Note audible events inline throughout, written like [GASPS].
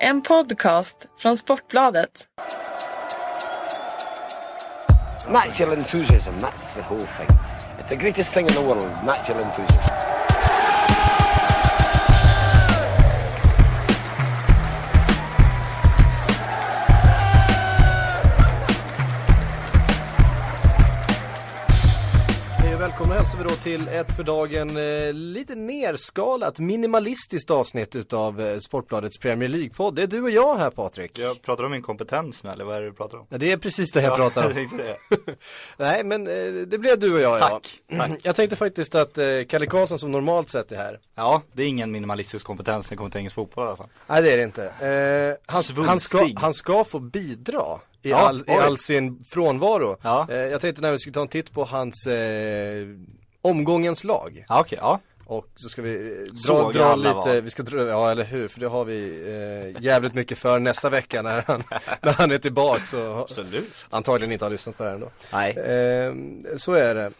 En podcast från Sportbladet. Natural enthusiasm, that's the whole thing. It's the greatest thing in the world, natural enthusiasm. Hälsar vi då till ett för dagen eh, lite nerskalat, minimalistiskt avsnitt utav eh, Sportbladets Premier League-podd. Det är du och jag här Patrik. Jag pratar om min kompetens nu eller vad är det du pratar om? Ja, det är precis det jag [LAUGHS] pratar jag om. [LAUGHS] Nej men eh, det blev du och jag Tack, ja. tack. Jag tänkte faktiskt att eh, Kalle Karlsson som normalt sett är här. Ja, det är ingen minimalistisk kompetens när det kommer till engelsk fotboll i alla fall. Nej det är det inte. Eh, han, han, ska, han ska få bidra. I, Ja, all, I all sin frånvaro. Ja. Eh, jag tänkte när vi ska ta en titt på hans eh, omgångens lag. Ja, okej, ja. Och så ska vi eh, dra, dra alla lite, val. vi ska dra, ja eller hur, för det har vi eh, jävligt mycket för nästa vecka när han, [LAUGHS] när han är tillbaks och Absolut. antagligen inte har lyssnat på det här ändå. Nej. Eh, så är det.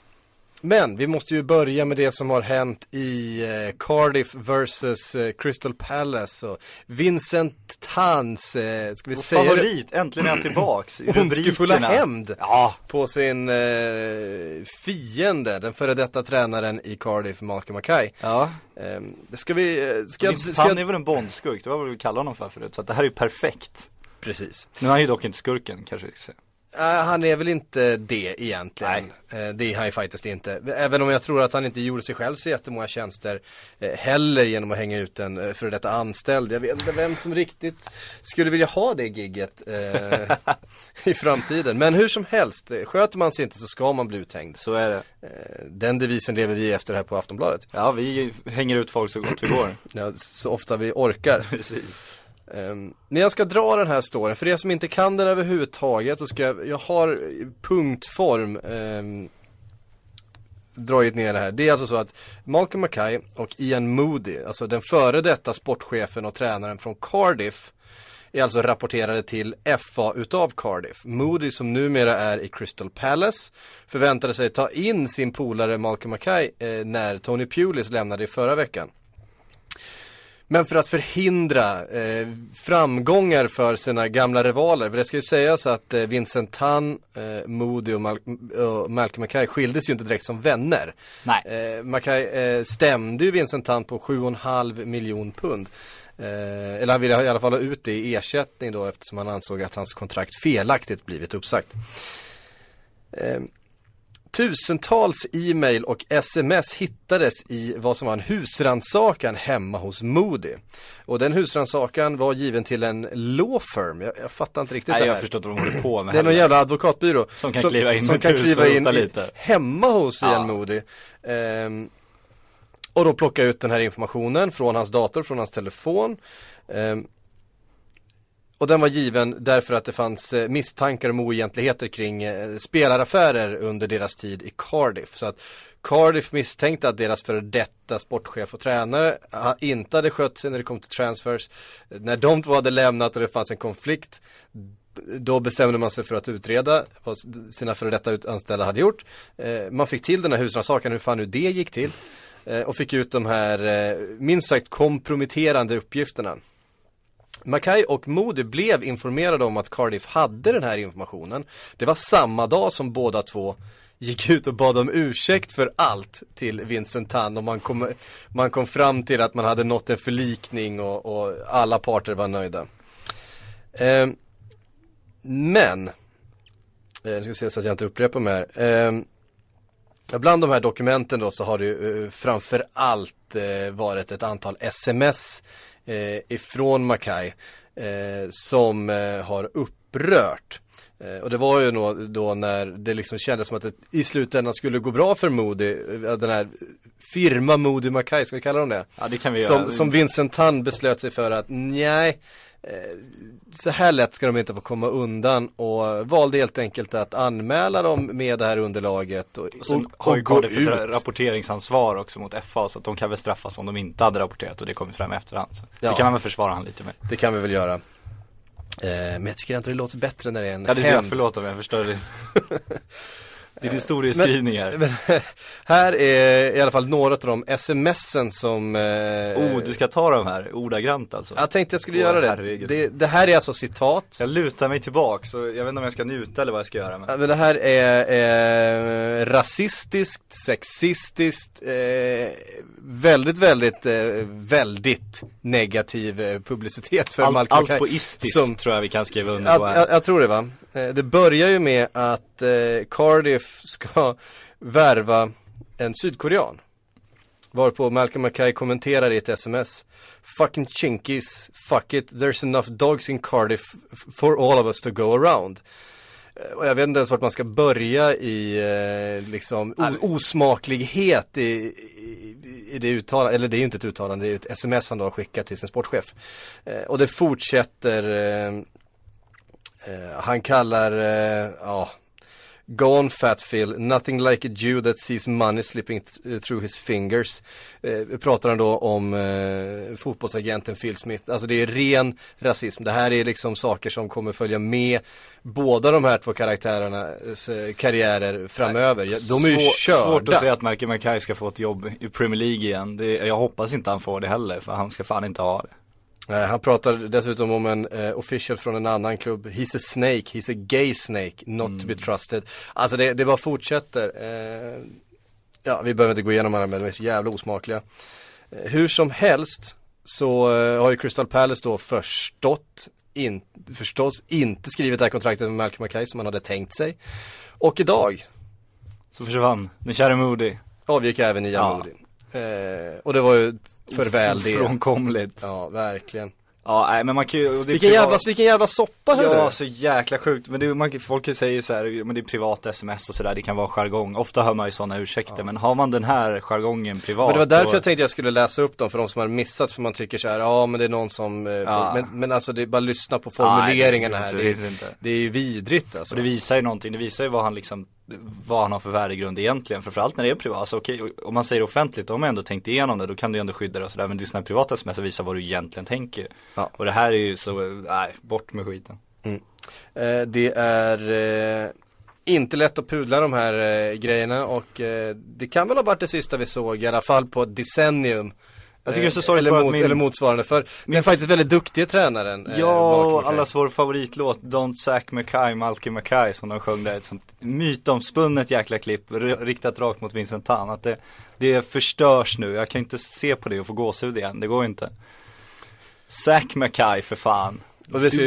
Men vi måste ju börja med det som har hänt i eh, Cardiff versus eh, Crystal Palace och Vincent Tans, eh, ska vi Vår säga det? favorit, äntligen är han tillbaks i [CLEARS THROAT] Ondskefulla hämnd Ja, på sin eh, fiende, den före detta tränaren i Cardiff, Malcolm Mackay. ja. Ehm, det ska vi, eh, ska, Vincent ska, Han är väl en bondskurk, det var vad vi kallade honom för förut. Så att det här är ju perfekt. Precis. Nu är han ju dock inte skurken kanske vi ska säga. Äh, han är väl inte det egentligen. Eh, det är han ju faktiskt inte. Även om jag tror att han inte gjorde sig själv så jättemånga tjänster eh, heller genom att hänga ut en eh, före detta anställd. Jag vet inte vem som riktigt skulle vilja ha det gigget [LAUGHS] i framtiden. Men hur som helst, sköter man sig inte så ska man bli uthängd. Så är det. Den devisen lever vi efter här på Aftonbladet. Ja, vi hänger ut folk så gott vi går. [CLEARS THROAT] Ja, så ofta vi orkar. [LAUGHS] Precis. Ehm, um, när jag ska dra den här storyn, för er som inte kan den överhuvudtaget så ska jag, jag har i punktform um, dragit ner det här. Det är alltså så att Malcolm Mackay och Ian Moody, alltså den före detta sportchefen och tränaren från Cardiff, är alltså rapporterade till FA utav Cardiff. Moody som numera är i Crystal Palace förväntade sig ta in sin polare Malcolm Mackay eh, när Tony Pulis lämnade i förra veckan. Men för att förhindra eh, framgångar för sina gamla rivaler, för det ska ju sägas att eh, Vincent Tan, eh, Moody och, Mal- och Malcolm Mackay skildes ju inte direkt som vänner. Nej. Eh, Mackay eh, stämde ju Vincent Tan på 7,5 miljon pund. Eh, eller han ville i alla fall ha ut det i ersättning då eftersom han ansåg att hans kontrakt felaktigt blivit uppsagt. Tusentals e-mail och sms hittades i vad som var en husrannsakan hemma hos Moody. Och den husrannsakan var given till en law firm, jag, jag fattar inte riktigt Nej, det jag här. förstår inte vad de håller på med Det är någon jävla advokatbyrå Som kan kliva in som kan kliva in lite. hemma hos Ian Ja. Moody. Ehm, och då plocka ut den här informationen från hans dator, från hans telefon. Ehm, och den var given därför att det fanns eh, misstankar om oegentligheter kring eh, spelaraffärer under deras tid i Cardiff. Så att Cardiff misstänkte att deras före detta sportchef och tränare eh, inte hade skött sig när det kom till transfers. När de två hade lämnat och det fanns en konflikt då bestämde man sig för att utreda vad sina före detta anställda hade gjort. Man fick till den här husrannsakan, hur fan nu det gick till. Och fick ut de här minst sagt komprometterande uppgifterna. Mackay och Moody blev informerade om att Cardiff hade den här informationen. Det var samma dag som båda två gick ut och bad om ursäkt för allt till Vincent Tan och man kom, man kom fram till att man hade nått en förlikning och, och alla parter var nöjda. Eh, men, eh, jag ska se så att jag inte upprepar mig här. Eh, Bland de här dokumenten då så har det ju eh, framförallt eh, varit ett antal sms eh, ifrån Mackay eh, som eh, har upprört. Eh, och det var ju då, då när det liksom kändes som att det i slutändan skulle gå bra för Moody, eh, den här firma Moody Mackay, ska vi kalla dem det? Ja, det kan vi göra. Som, som Vincent Tan beslöt sig för att nej, så här lätt ska de inte få komma undan och valde helt enkelt att anmäla dem med det här underlaget och, Och och, har ju och gå ut. rapporteringsansvar också mot FA så att de kan väl straffas om de inte hade rapporterat och det kommer fram i efterhand. Så Ja. Det kan man väl försvara han lite med. Det kan vi väl göra. Eh, men jag tycker inte det låter bättre när det är en Ja det är jag, förlåt om jag förstör det. [LAUGHS] Din historieskrivning här. Men, [LAUGHS] här är i alla fall några av de smsen som eh, Oh, du ska ta de här ordagrant alltså? Jag tänkte jag skulle Åh, göra det. det. Det här är alltså citat. Jag lutar mig tillbaka så jag vet inte om jag ska njuta eller vad jag ska göra men Men det här är eh, rasistiskt, sexistiskt, eh, väldigt, väldigt, eh, väldigt negativ eh, publicitet för allt, Malcolm allt på istiskt som- tror jag vi kan skriva under på Jag, här. jag, jag tror det va. Eh, Det börjar ju med att eh, Cardiff ska värva en sydkorean. Varpå Malcolm Mackay kommenterar i ett sms. Fucking chinkies, fuck it, there's enough dogs in Cardiff for all of us to go around. Eh, Och jag vet inte ens vart man ska börja i eh, liksom o- osmaklighet i, i, i det uttalandet, eller det är ju inte ett uttalande, det är ju ett sms han då har skickat till sin sportchef. Eh, och det fortsätter eh, Eh, han kallar, eh, ja, Go on fat Phil, nothing like a Jew that sees money slipping th- through his fingers. Eh, pratar han då om eh, fotbollsagenten Phil Smith. Alltså det är ren rasism. Det här är liksom saker som kommer följa med båda de här två karaktärernas eh, karriärer framöver. De är ju Svår- körda. Svårt att säga att Malcolm Mackay ska få ett jobb i Premier League igen. Det, jag hoppas inte han får det heller för han ska fan inte ha det. Eh, han pratar dessutom om en eh, official från en annan klubb. He's a snake, he's a gay snake, not to be trusted. Alltså det, det bara fortsätter. Eh, ja, vi behöver inte gå igenom alla men de är så jävla osmakliga. Eh, hur som helst så eh, har ju Crystal Palace då förstått, in, förstås inte skrivit det här kontraktet med Malcolm Mackay som han hade tänkt sig. Och idag Så försvann den kära Moody. avgick även Ian Ja. Moody. Eh, och det var ju för väl det. Ofrånkomligt. Ja, Ja, verkligen. nej men man kan ju, Vilken privat- jävla, vilken jävla soppa hörru. Ja, så jäkla sjukt. Men det, man, folk säger ju så här, men det är privat sms och sådär, det kan vara jargong. Ofta hör man ju sådana ursäkter, men har man den här jargongen privat Men det var därför då, jag tänkte jag skulle läsa upp dem för de som har missat för man tycker så här, ja men det är någon som, eh, Ja. men, men alltså det är bara lyssna på Ja, nej, formuleringarna det här. Det, det är ju vidrigt alltså. Och det visar ju någonting, det visar ju vad han liksom vad han har för värdegrund egentligen, framförallt när det är privat, alltså okej, om man säger offentligt, då har man ändå tänkt igenom det, då kan du ändå skydda det och sådär, men det är sådana här privata sms visar vad du egentligen tänker. Ja. Och det här är ju så, nej, bort med skiten. Eh, det är eh, inte lätt att pudla de här eh, grejerna och eh, det kan väl ha varit det sista vi såg i alla fall på ett decennium. Jag tycker det är så sorgligt eller, mot, min- eller motsvarande för den faktiskt väldigt duktiga tränaren. eh, Ja, och allas vår favoritlåt Don't Sack Mackay, Malky Mackay som de sjöng där, ett sånt mytomspunnet jäkla klipp riktat rakt mot Vincent Tan. Att det, det förstörs nu, jag kan inte se på det och få gåshud igen, det går inte. Sack Mackay för fan. Och det ska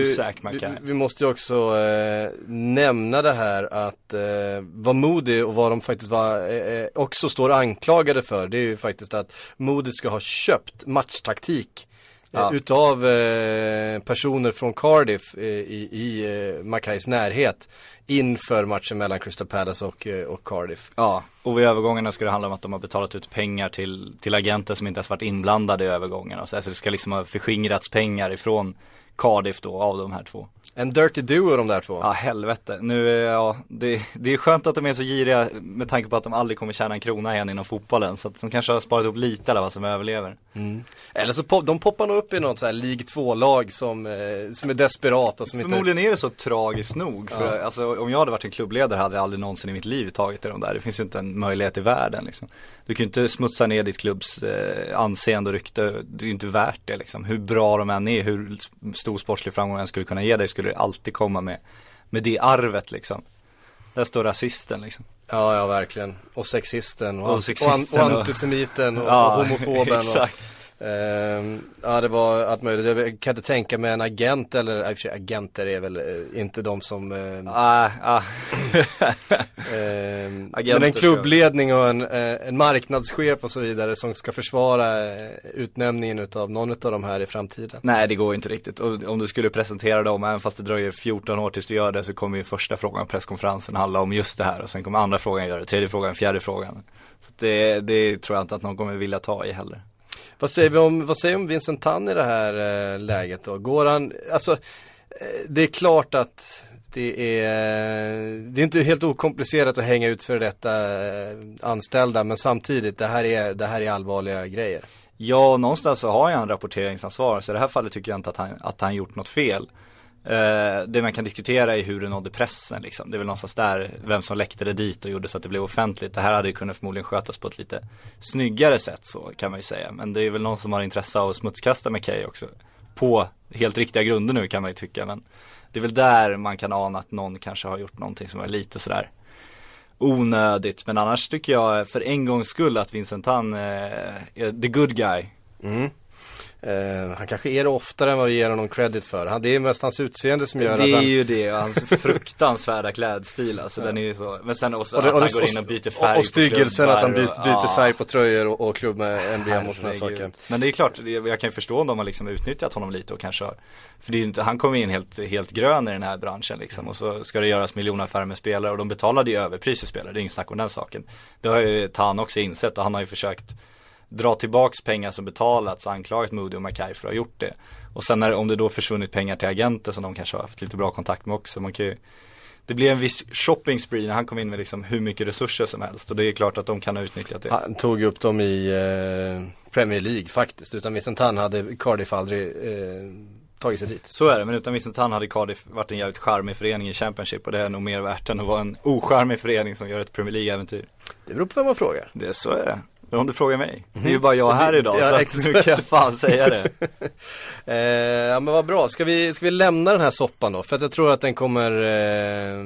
vi, vi måste ju också eh, nämna det här att eh, vad Moody och vad de faktiskt var, eh, eh, också står anklagade för det är ju faktiskt att Moody ska ha köpt matchtaktik eh, Ja. utav eh, personer från Cardiff i, i Mackays närhet inför matchen mellan Crystal Palace och, och Cardiff. Ja, och vid övergångarna ska det handla om att de har betalat ut pengar till, till agenter som inte ens varit inblandade i övergångarna. Så alltså det ska liksom ha förskingrats pengar ifrån Cardiff då av de här två. En dirty duo de där två. Ja helvete, nu är ja, det, det är skönt att de är så giriga med tanke på att de aldrig kommer tjäna en krona igen inom fotbollen. Så att de kanske har sparat upp lite eller vad som överlever. Eller så pop, de poppar nog upp i något så här League 2-lag som, eh, som är desperat och som inte Förmodligen är det så tragiskt nog. För Ja. alltså, om jag hade varit en klubbledare hade jag aldrig någonsin i mitt liv tagit i de där. Det finns ju inte en möjlighet i världen liksom. Du kan ju inte smutsa ner ditt klubbs eh, anseende och rykte. Det är ju inte värt det liksom. Hur bra de än är, hur stor sportslig framgång jag skulle kunna ge dig skulle det alltid komma med, med det arvet liksom. Där står rasisten liksom. Ja, ja verkligen. Och sexisten och, Och sexisten och, och- antisemiten och, Ja, och homofoben. [LAUGHS] exakt. Och, ehm, ja, det var allt möjligt. Jag kan inte tänka mig en agent eller, i och för sig agenter är väl eh, inte de som ehm, Ah, ah. [LAUGHS] ehm, Agenter Men en klubbledning och en, eh, en marknadschef och så vidare som ska försvara eh, utnämningen utav någon utav de här i framtiden. Nej det går inte riktigt och om du skulle presentera dem, även fast det dröjer 14 år tills du gör det så kommer ju första frågan på presskonferensen handla om just det här och sen kommer andra frågan göra det, tredje frågan, fjärde frågan. Så det, det tror jag inte att någon kommer vilja ta i heller. Vad säger vi om, vad säger om Vincent Tan i det här eh, läget då? Går han, alltså eh, det är klart att det är, det är inte helt okomplicerat att hänga ut för detta eh, anställda men samtidigt det här är, det här är allvarliga grejer. Ja, någonstans så har jag en rapporteringsansvar så i det här fallet tycker jag inte att han, att han gjort något fel. Eh, det man kan diskutera är hur det nådde pressen liksom. Det är väl någonstans där vem som läckte det dit och gjorde så att det blev offentligt. Det här hade ju kunnat förmodligen skötas på ett lite snyggare sätt så kan man ju säga. Men det är väl någon som har intresse av att smutskasta McKay också. På helt riktiga grunder nu kan man ju tycka. Men det är väl där man kan ana att någon kanske har gjort någonting som var lite sådär onödigt. Men annars tycker jag för en gångs skull att Vincent Tan eh, är the good guy. Mm. Uh, han kanske är det oftare än vad vi ger honom credit för. Han, det är mest hans utseende som gör det att han... Det är ju det, och hans [LAUGHS] fruktansvärda klädstil alltså, den är ju så. Men sen också och det, att han går in och byter färg Och, och styggelsen att han byter, byter färg på tröjor och, och klubb med emblem och sådana saker. Men det är klart, jag kan ju förstå om de har liksom utnyttjat honom lite och kanske För det är ju inte, han kom in helt, helt grön i den här branschen liksom och så ska det göras miljonaffärer med spelare och de betalade ju överpris för spelare, det är inget snack om den saken. Det har ju Tan också insett och han har ju försökt dra tillbaks pengar som betalats och anklagat Moody och Mackay för att ha gjort det. Och sen när, om det då försvunnit pengar till agenter som de kanske har haft lite bra kontakt med också. Man kan ju, det blir en viss shopping spree när han kom in med liksom hur mycket resurser som helst och det är klart att de kan ha utnyttjat det. Han tog upp dem i eh, Premier League faktiskt. Utan Vincent hade Cardiff aldrig eh, tagit sig dit. Så är det, men utan Vincent hade Cardiff varit en jävligt charmig förening i Championship och det är nog mer värt än att vara en ocharmig förening som gör ett Premier League-äventyr. Det beror på vem man frågar. Det, så är det. Men om du frågar mig, det är ju bara jag här idag Ja, så nu kan jag fan säga det. [LAUGHS] Eh, ja men vad bra, ska vi, ska vi lämna den här soppan då? För att jag tror att den kommer eh,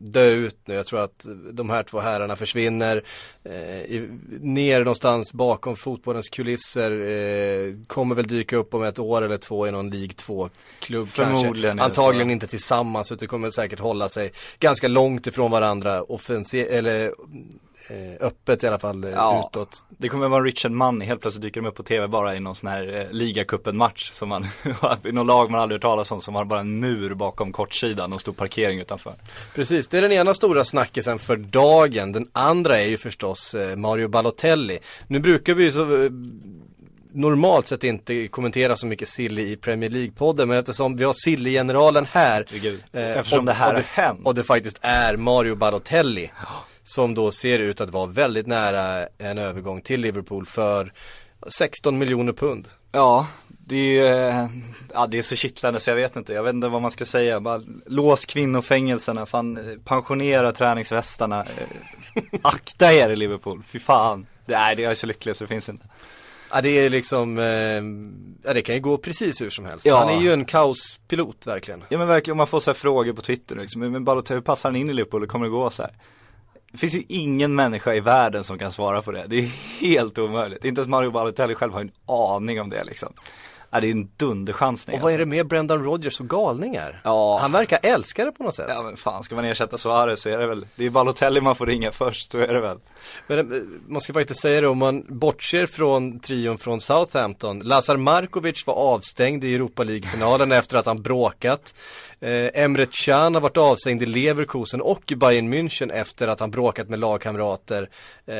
dö ut nu. Jag tror att de här två herrarna försvinner eh, i, ner någonstans bakom fotbollens kulisser. Eh, kommer väl dyka upp om ett år eller två i någon League 2-klubb Förmodligen är kanske. Antagligen inte tillsammans, utan kommer säkert hålla sig ganska långt ifrån varandra offensiv, eller öppet i alla fall eh, Ja. utåt. Det kommer vara Richard Money, helt plötsligt dyker de upp på tv bara i någon sån här eh, ligacupen-match som man, [LAUGHS] i någon lag man aldrig hört talas om som har bara en mur bakom kortsidan och stor parkering utanför. Precis, det är den ena stora snackisen för dagen. Den andra är ju förstås eh, Mario Balotelli. Nu brukar vi ju så eh, normalt sett inte kommentera så mycket Silly i Premier League-podden men eftersom vi har Silly-generalen här eh, Eftersom och, det här och hänt. och det faktiskt är Mario Balotelli som då ser ut att vara väldigt nära en övergång till Liverpool för 16 miljoner pund. Ja, det är, eh, ja, det är så kittlande så jag vet inte, jag vet inte vad man ska säga. Bara lås kvinnofängelserna, fan eh, pensionera träningsvästarna. Eh, Akta er i Liverpool, fy fan. Nej, det är jag så lycklig så det finns inte. Ja det är liksom, eh, ja det kan ju gå precis hur som helst. Ja. Han är ju en kaospilot verkligen. Ja men verkligen, om man får så frågor på Twitter liksom, men Balotelli, hur passar han in i Liverpool, kommer det gå så här? Det finns ju ingen människa i världen som kan svara på det, det är helt omöjligt. Inte ens Mario Balotelli själv har en aning om det liksom. Ja, det är en dunderchansning Och vad är det med Brendan Rodgers och galningar? Ja. Han verkar älska det på något sätt. Ja men fan, ska man ersätta Suarez så är det väl, det är Balotelli man får ringa först, så är det väl. Men eh, man ska faktiskt säga det, om man bortser från trion från Southampton. Lazar Markovic var avstängd i Europa League-finalen [LAUGHS] efter att han bråkat. Eh, Emre Can har varit avstängd i Leverkusen och i Bayern München efter att han bråkat med lagkamrater. Eh,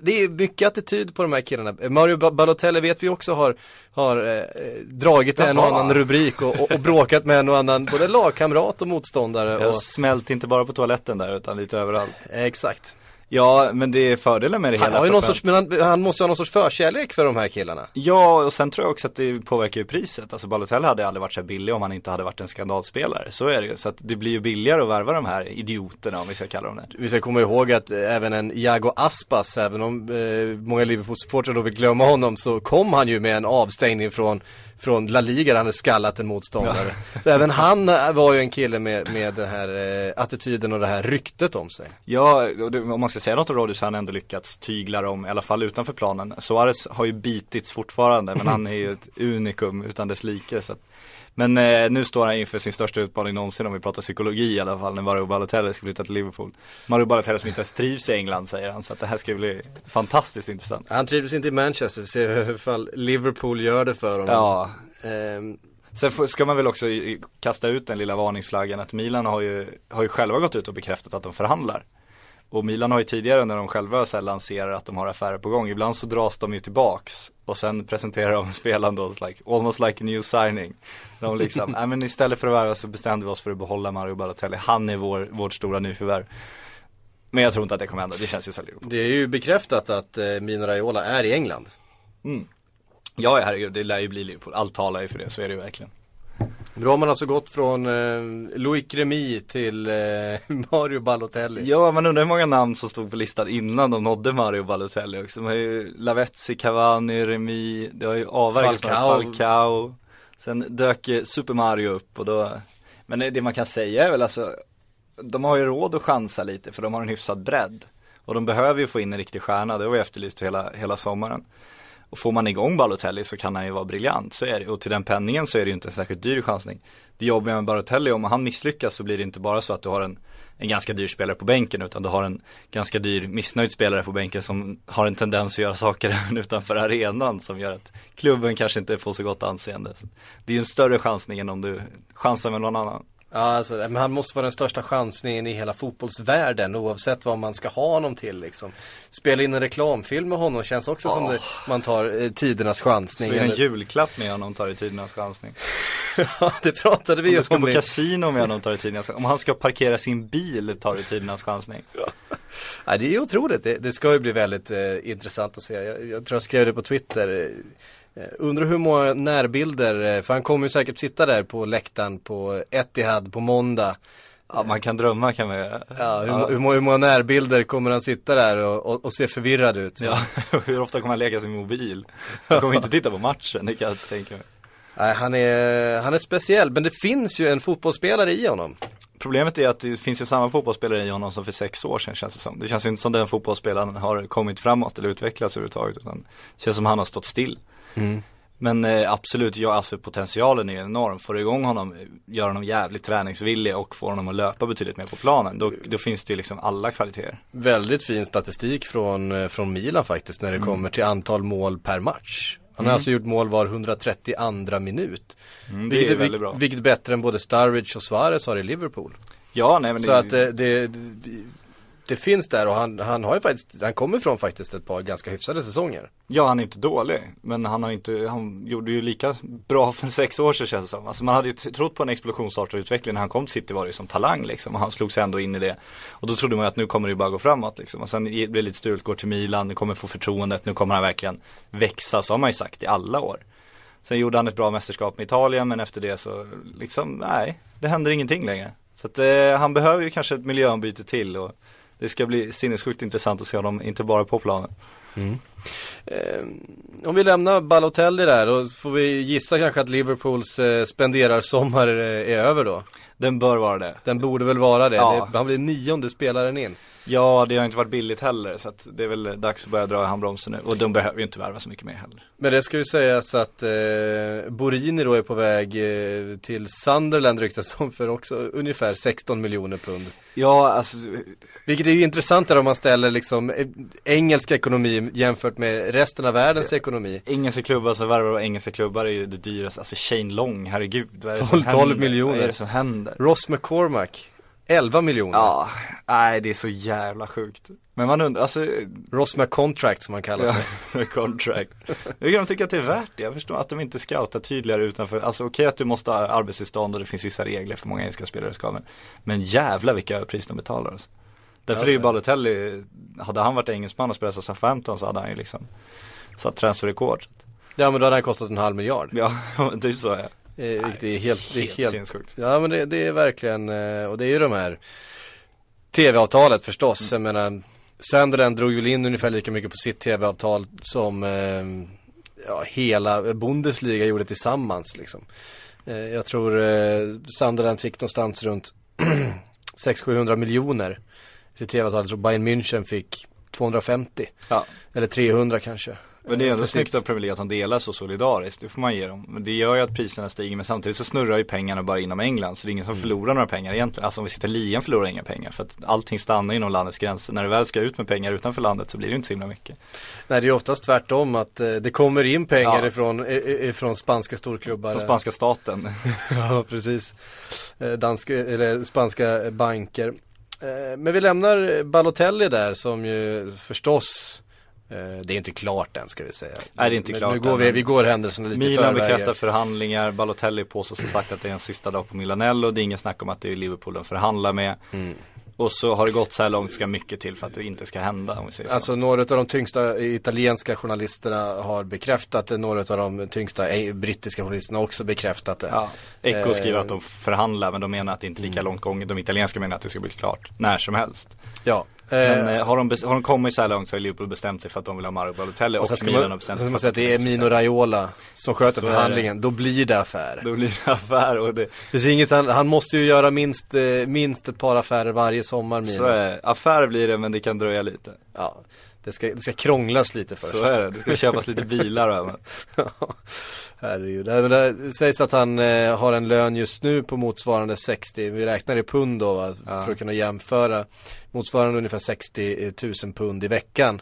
det är mycket attityd på de här killarna. Eh, Mario Ba- Balotelli vet vi också har, har eh, dragit en och Jaha. annan rubrik och, och, och bråkat med en och annan både lagkamrat och motståndare. Jag Och, smält inte bara på toaletten där utan lite överallt. eh, exakt. Ja, men det är fördelen med det Han hela. har ju någon sorts, men han, han måste ha någon sorts förkärlek för de här killarna. Ja, och sen tror jag också att det påverkar ju priset. Alltså Balotelli hade aldrig varit så här billig om han inte hade varit en skandalspelare. Så är det ju. Så att det blir ju billigare att värva de här idioterna om vi ska kalla dem det. Vi ska komma ihåg att eh, även en Iago Aspas, även om eh, många Liverpool-supportrar då vill glömma honom, så kom han ju med en avstängning från, från La Liga där han hade skallat en motståndare. Så även han eh, var ju en kille med, med den här eh, attityden och det här ryktet om sig. Ja, om man ska säga något om Rodgers så har han ändå lyckats tygla dem, i alla fall utanför planen. Suarez har ju bitits fortfarande, men [LAUGHS] han är ju ett unikum utan dess like. Så att, men eh, nu står han inför sin största utmaning någonsin om vi pratar psykologi i alla fall, när Mario Balotelli ska flytta till Liverpool. Mario Balotelli som inte ens trivs i England säger han, så att det här ska bli fantastiskt intressant. Han trivdes inte i Manchester, vi ser hur fall Liverpool gör det för honom. Ja, Ehm, Sen ska man väl också kasta ut den lilla varningsflaggan att Milan har ju, har ju själva gått ut och bekräftat att de förhandlar. Och Milan har ju tidigare när de själva så lanserar att de har affärer på gång, ibland så dras de ju tillbaks och sen presenterar de [LAUGHS] spelaren då like, almost like a new signing. De liksom, [LAUGHS] nej men istället för att värva så bestämde vi oss för att behålla Mario Balotelli, han är vår, vårt stora nyförvärv. Men jag tror inte att det kommer hända, det känns ju så Liverpool. det är ju bekräftat att eh, Mino Raiola är i England. Ja, ja herregud, det lär ju bli Liverpool, allt talar ju för det, så är det ju verkligen. Då har man alltså gått från eh, Loic Remy till eh, [LAUGHS] Mario Balotelli. Ja, man undrar hur många namn som stod på listan innan de nådde Mario Balotelli också. Man har ju Lavezzi, Cavani, Remy, det har ju avverkats Falcao. Falcao. Sen dök eh, Super Mario upp och då, men det man kan säga är väl alltså, de har ju råd att chansa lite för de har en hyfsad bredd. Och de behöver ju få in en riktig stjärna, det har vi efterlyst hela, hela sommaren. Och får man igång Balotelli så kan han ju vara briljant, så är det. Och till den penningen så är det ju inte en särskilt dyr chansning. Det jobbiga med Balotelli, om han misslyckas så blir det inte bara så att du har en, en ganska dyr spelare på bänken utan du har en ganska dyr missnöjd spelare på bänken som har en tendens att göra saker även utanför arenan som gör att klubben kanske inte får så gott anseende. Så det är en större chansning än om du chansar med någon annan. Ja, alltså, men han måste vara den största chansningen i hela fotbollsvärlden oavsett vad man ska ha honom till liksom. Spela in en reklamfilm med honom känns också som det, man tar eh, tidernas chansning. Så är det en julklapp med honom tar i tidernas chansning. [LAUGHS] ja, det pratade vi Om ju du ska om. på i- kasino med honom tar det tidernas [LAUGHS] Om han ska parkera sin bil tar det tidernas chansning. Ja, det är otroligt. Det, det ska ju bli väldigt eh, intressant att se. Jag, jag tror jag skrev det på Twitter. Eh, undrar hur många närbilder, eh, för han kommer ju säkert sitta där på läktaren på Etihad på måndag. Ja man kan drömma kan man göra. Ja, hur, Hur, må- hur många närbilder kommer han sitta där och, och, och se förvirrad ut? Ja, [LAUGHS] hur ofta kommer han lägga sin mobil? Han kommer inte titta på matchen, det kan jag tänka mig. Nej, han, är, han är speciell, men det finns ju en fotbollsspelare i honom. Problemet är att det finns ju samma fotbollsspelare i honom som för sex år sedan känns det som. Det känns inte som den fotbollsspelaren har kommit framåt eller utvecklats överhuvudtaget utan det känns som han har stått still. Men eh, absolut, ja alltså potentialen är enorm. Får du igång honom, gör honom jävligt träningsvillig och får honom att löpa betydligt mer på planen. Då, då finns det ju liksom alla kvaliteter. Väldigt fin statistik från, eh, från Milan faktiskt när det kommer till antal mål per match. Han har alltså gjort mål var 130 andra minut. Mm, det vilket, är väldigt bra. vilket är bättre än både Sturridge och Suarez har i Liverpool. Ja, nej men Så det, att det, det, det, finns där och han, han har ju faktiskt, han kommer från faktiskt ett par ganska hyfsade säsonger. Ja, han är inte dålig. Men han har inte, han gjorde ju lika bra för sex år sedan känns det som. Alltså man hade ju trott på en explosionsartad utveckling. När han kom till City var det ju som talang liksom. Och han slog sig ändå in i det. Och då trodde man ju att nu kommer det ju bara gå framåt liksom. Och sen blir det lite struligt, går till Milan, nu kommer få förtroendet, nu kommer han verkligen växa. Så har man ju sagt i alla år. Sen gjorde han ett bra mästerskap med Italien men efter det så liksom, nej, det händer ingenting längre. Så att eh, han behöver ju kanske ett miljöombyte till och det ska bli sinnessjukt intressant att se honom, inte bara på planen. Eh, om vi lämnar Balotelli där, då får vi gissa kanske att Liverpools eh, spenderarsommar eh, är över då. Den bör vara det. Den borde väl vara det. Ja. det han blir nionde spelaren in. Ja, det har inte varit billigt heller så att det är väl dags att börja dra i handbromsen nu. Och de behöver ju inte värva så mycket mer heller. Men det ska ju sägas att eh, Borini då är på väg eh, till Sunderland ryktas om för också ungefär 16 miljoner pund. Ja, alltså, Vilket är ju intressant där om man ställer liksom eh, engelsk ekonomi jämfört med resten av världens ekonomi. engelska klubbar som värvar av engelska klubbar är ju det dyraste. Alltså Shane Long, herregud. Vad är det 12 som händer? miljoner. Vad är det som händer? Ross McCormack, 11 miljoner. Ja, nej det är så jävla sjukt. Men man undrar, alltså, Ross McContract som han kallas ja, [LAUGHS] contract. Hur kan de tycka att det är värt det? Jag förstår att de inte scoutar tydligare utanför, alltså okej att du måste ha arbetstillstånd och det finns vissa regler för många engelska spelare ska men, men jävla vilka överpris de betalar alltså. Därför Alltså. är ju Balotelli, hade han varit engelsman och spelat i Southampton så hade han ju liksom satt transferrekord. Ja men då hade han kostat en halv miljard. Ja, [LAUGHS] typ så ja. Eh, vilket är helt, det är helt helt sinnessjukt. Ja men det, det är verkligen, eh, och det är ju de här TV-avtalet förstås. Mm. Jag menar, Sunderland drog väl in ungefär lika mycket på sitt TV-avtal som eh, ja, hela Bundesliga gjorde tillsammans liksom. Eh, jag tror eh, Sunderland fick någonstans runt [CLEARS THROAT] 600-700 miljoner i sitt TV-avtal. Jag tror Bayern München fick 250 Ja. eller 300 kanske. Men det är ändå snyggt av Premier League att de delar så solidariskt, det får man ge dem. Men det gör ju att priserna stiger, men samtidigt så snurrar ju pengarna bara inom England, så det är ingen som förlorar några pengar egentligen. Alltså om vi sitter ligan förlorar inga pengar, för att allting stannar inom landets gränser. När det väl ska ut med pengar utanför landet så blir det inte så himla mycket. Nej det är oftast tvärtom att eh, det kommer in pengar Ja. ifrån, i- i- ifrån spanska storklubbar. Från spanska staten. [LAUGHS] Ja, precis. Eh, Danska, eller spanska banker. Eh, Men vi lämnar Balotelli där som ju förstås det är inte klart än ska vi säga. Nej, det är inte Men klart Nu går vi, men vi går händelserna lite Milan förväg. bekräftar förhandlingar, Balotelli påstås ha sagt att det är en sista dag på Milanello, det är ingen snack om att det är Liverpool de förhandlar med. Mm. Och så har det gått så här långt ska mycket till för att det inte ska hända om vi säger så. Alltså några av de tyngsta italienska journalisterna har bekräftat det, några av de tyngsta eh, brittiska journalisterna har också bekräftat det. Ja. Echo Eh, skriver att de förhandlar men de menar att det inte är lika långt gånget. De italienska menar att det ska bli klart när som helst. Ja. Men Eh, eh, har, de, har de kommit så här långt så har Liverpool bestämt sig för att de vill ha Mario Balotelli och, och ska Milan har bestämt sig för man säga att det är Mino Raiola som sköter Så förhandlingen, då blir det affär. Då blir det affär och det, Det inget, han, han måste ju göra minst, eh, minst ett par affärer varje sommar Mino. så är det. Affär blir det men det kan dröja lite. Ja, det ska, det ska krånglas lite först. Så är det. Det ska köpas lite bilar och även. [LAUGHS] Herregud, det, det sägs att han eh, har en lön just nu på motsvarande 60, vi räknar i pund då va, Ja. för att kunna jämföra Motsvarande ungefär 60 000 pund i veckan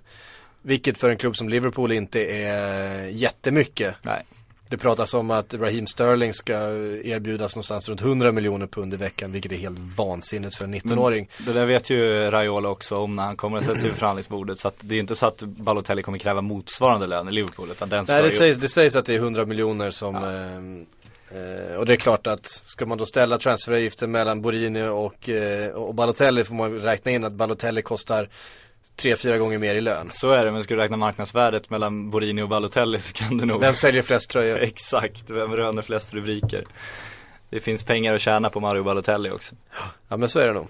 Vilket för en klubb som Liverpool inte är jättemycket Nej. Det pratas om att Raheem Sterling ska erbjudas någonstans runt 100 miljoner pund i veckan Vilket är helt vansinnigt för en 19-åring Det där vet ju Raiola också om när han kommer att sätta sig vid förhandlingsbordet. Så att det är inte så att Balotelli kommer kräva motsvarande lön i Liverpool. Utan den ska Nej det ju- sägs, det sägs att det är 100 miljoner som eh, eh, Och det är klart att ska man då ställa transferavgiften mellan Borini och, eh, och Balotelli får man räkna in att Balotelli kostar tre, fyra gånger mer i lön. Så är det, men ska du räkna marknadsvärdet mellan Borini och Balotelli så kan du nog Vem säljer flest tröjor? [LAUGHS] Exakt, vem röner flest rubriker? Det finns pengar att tjäna på Mario Balotelli också. Ja men så är det nog.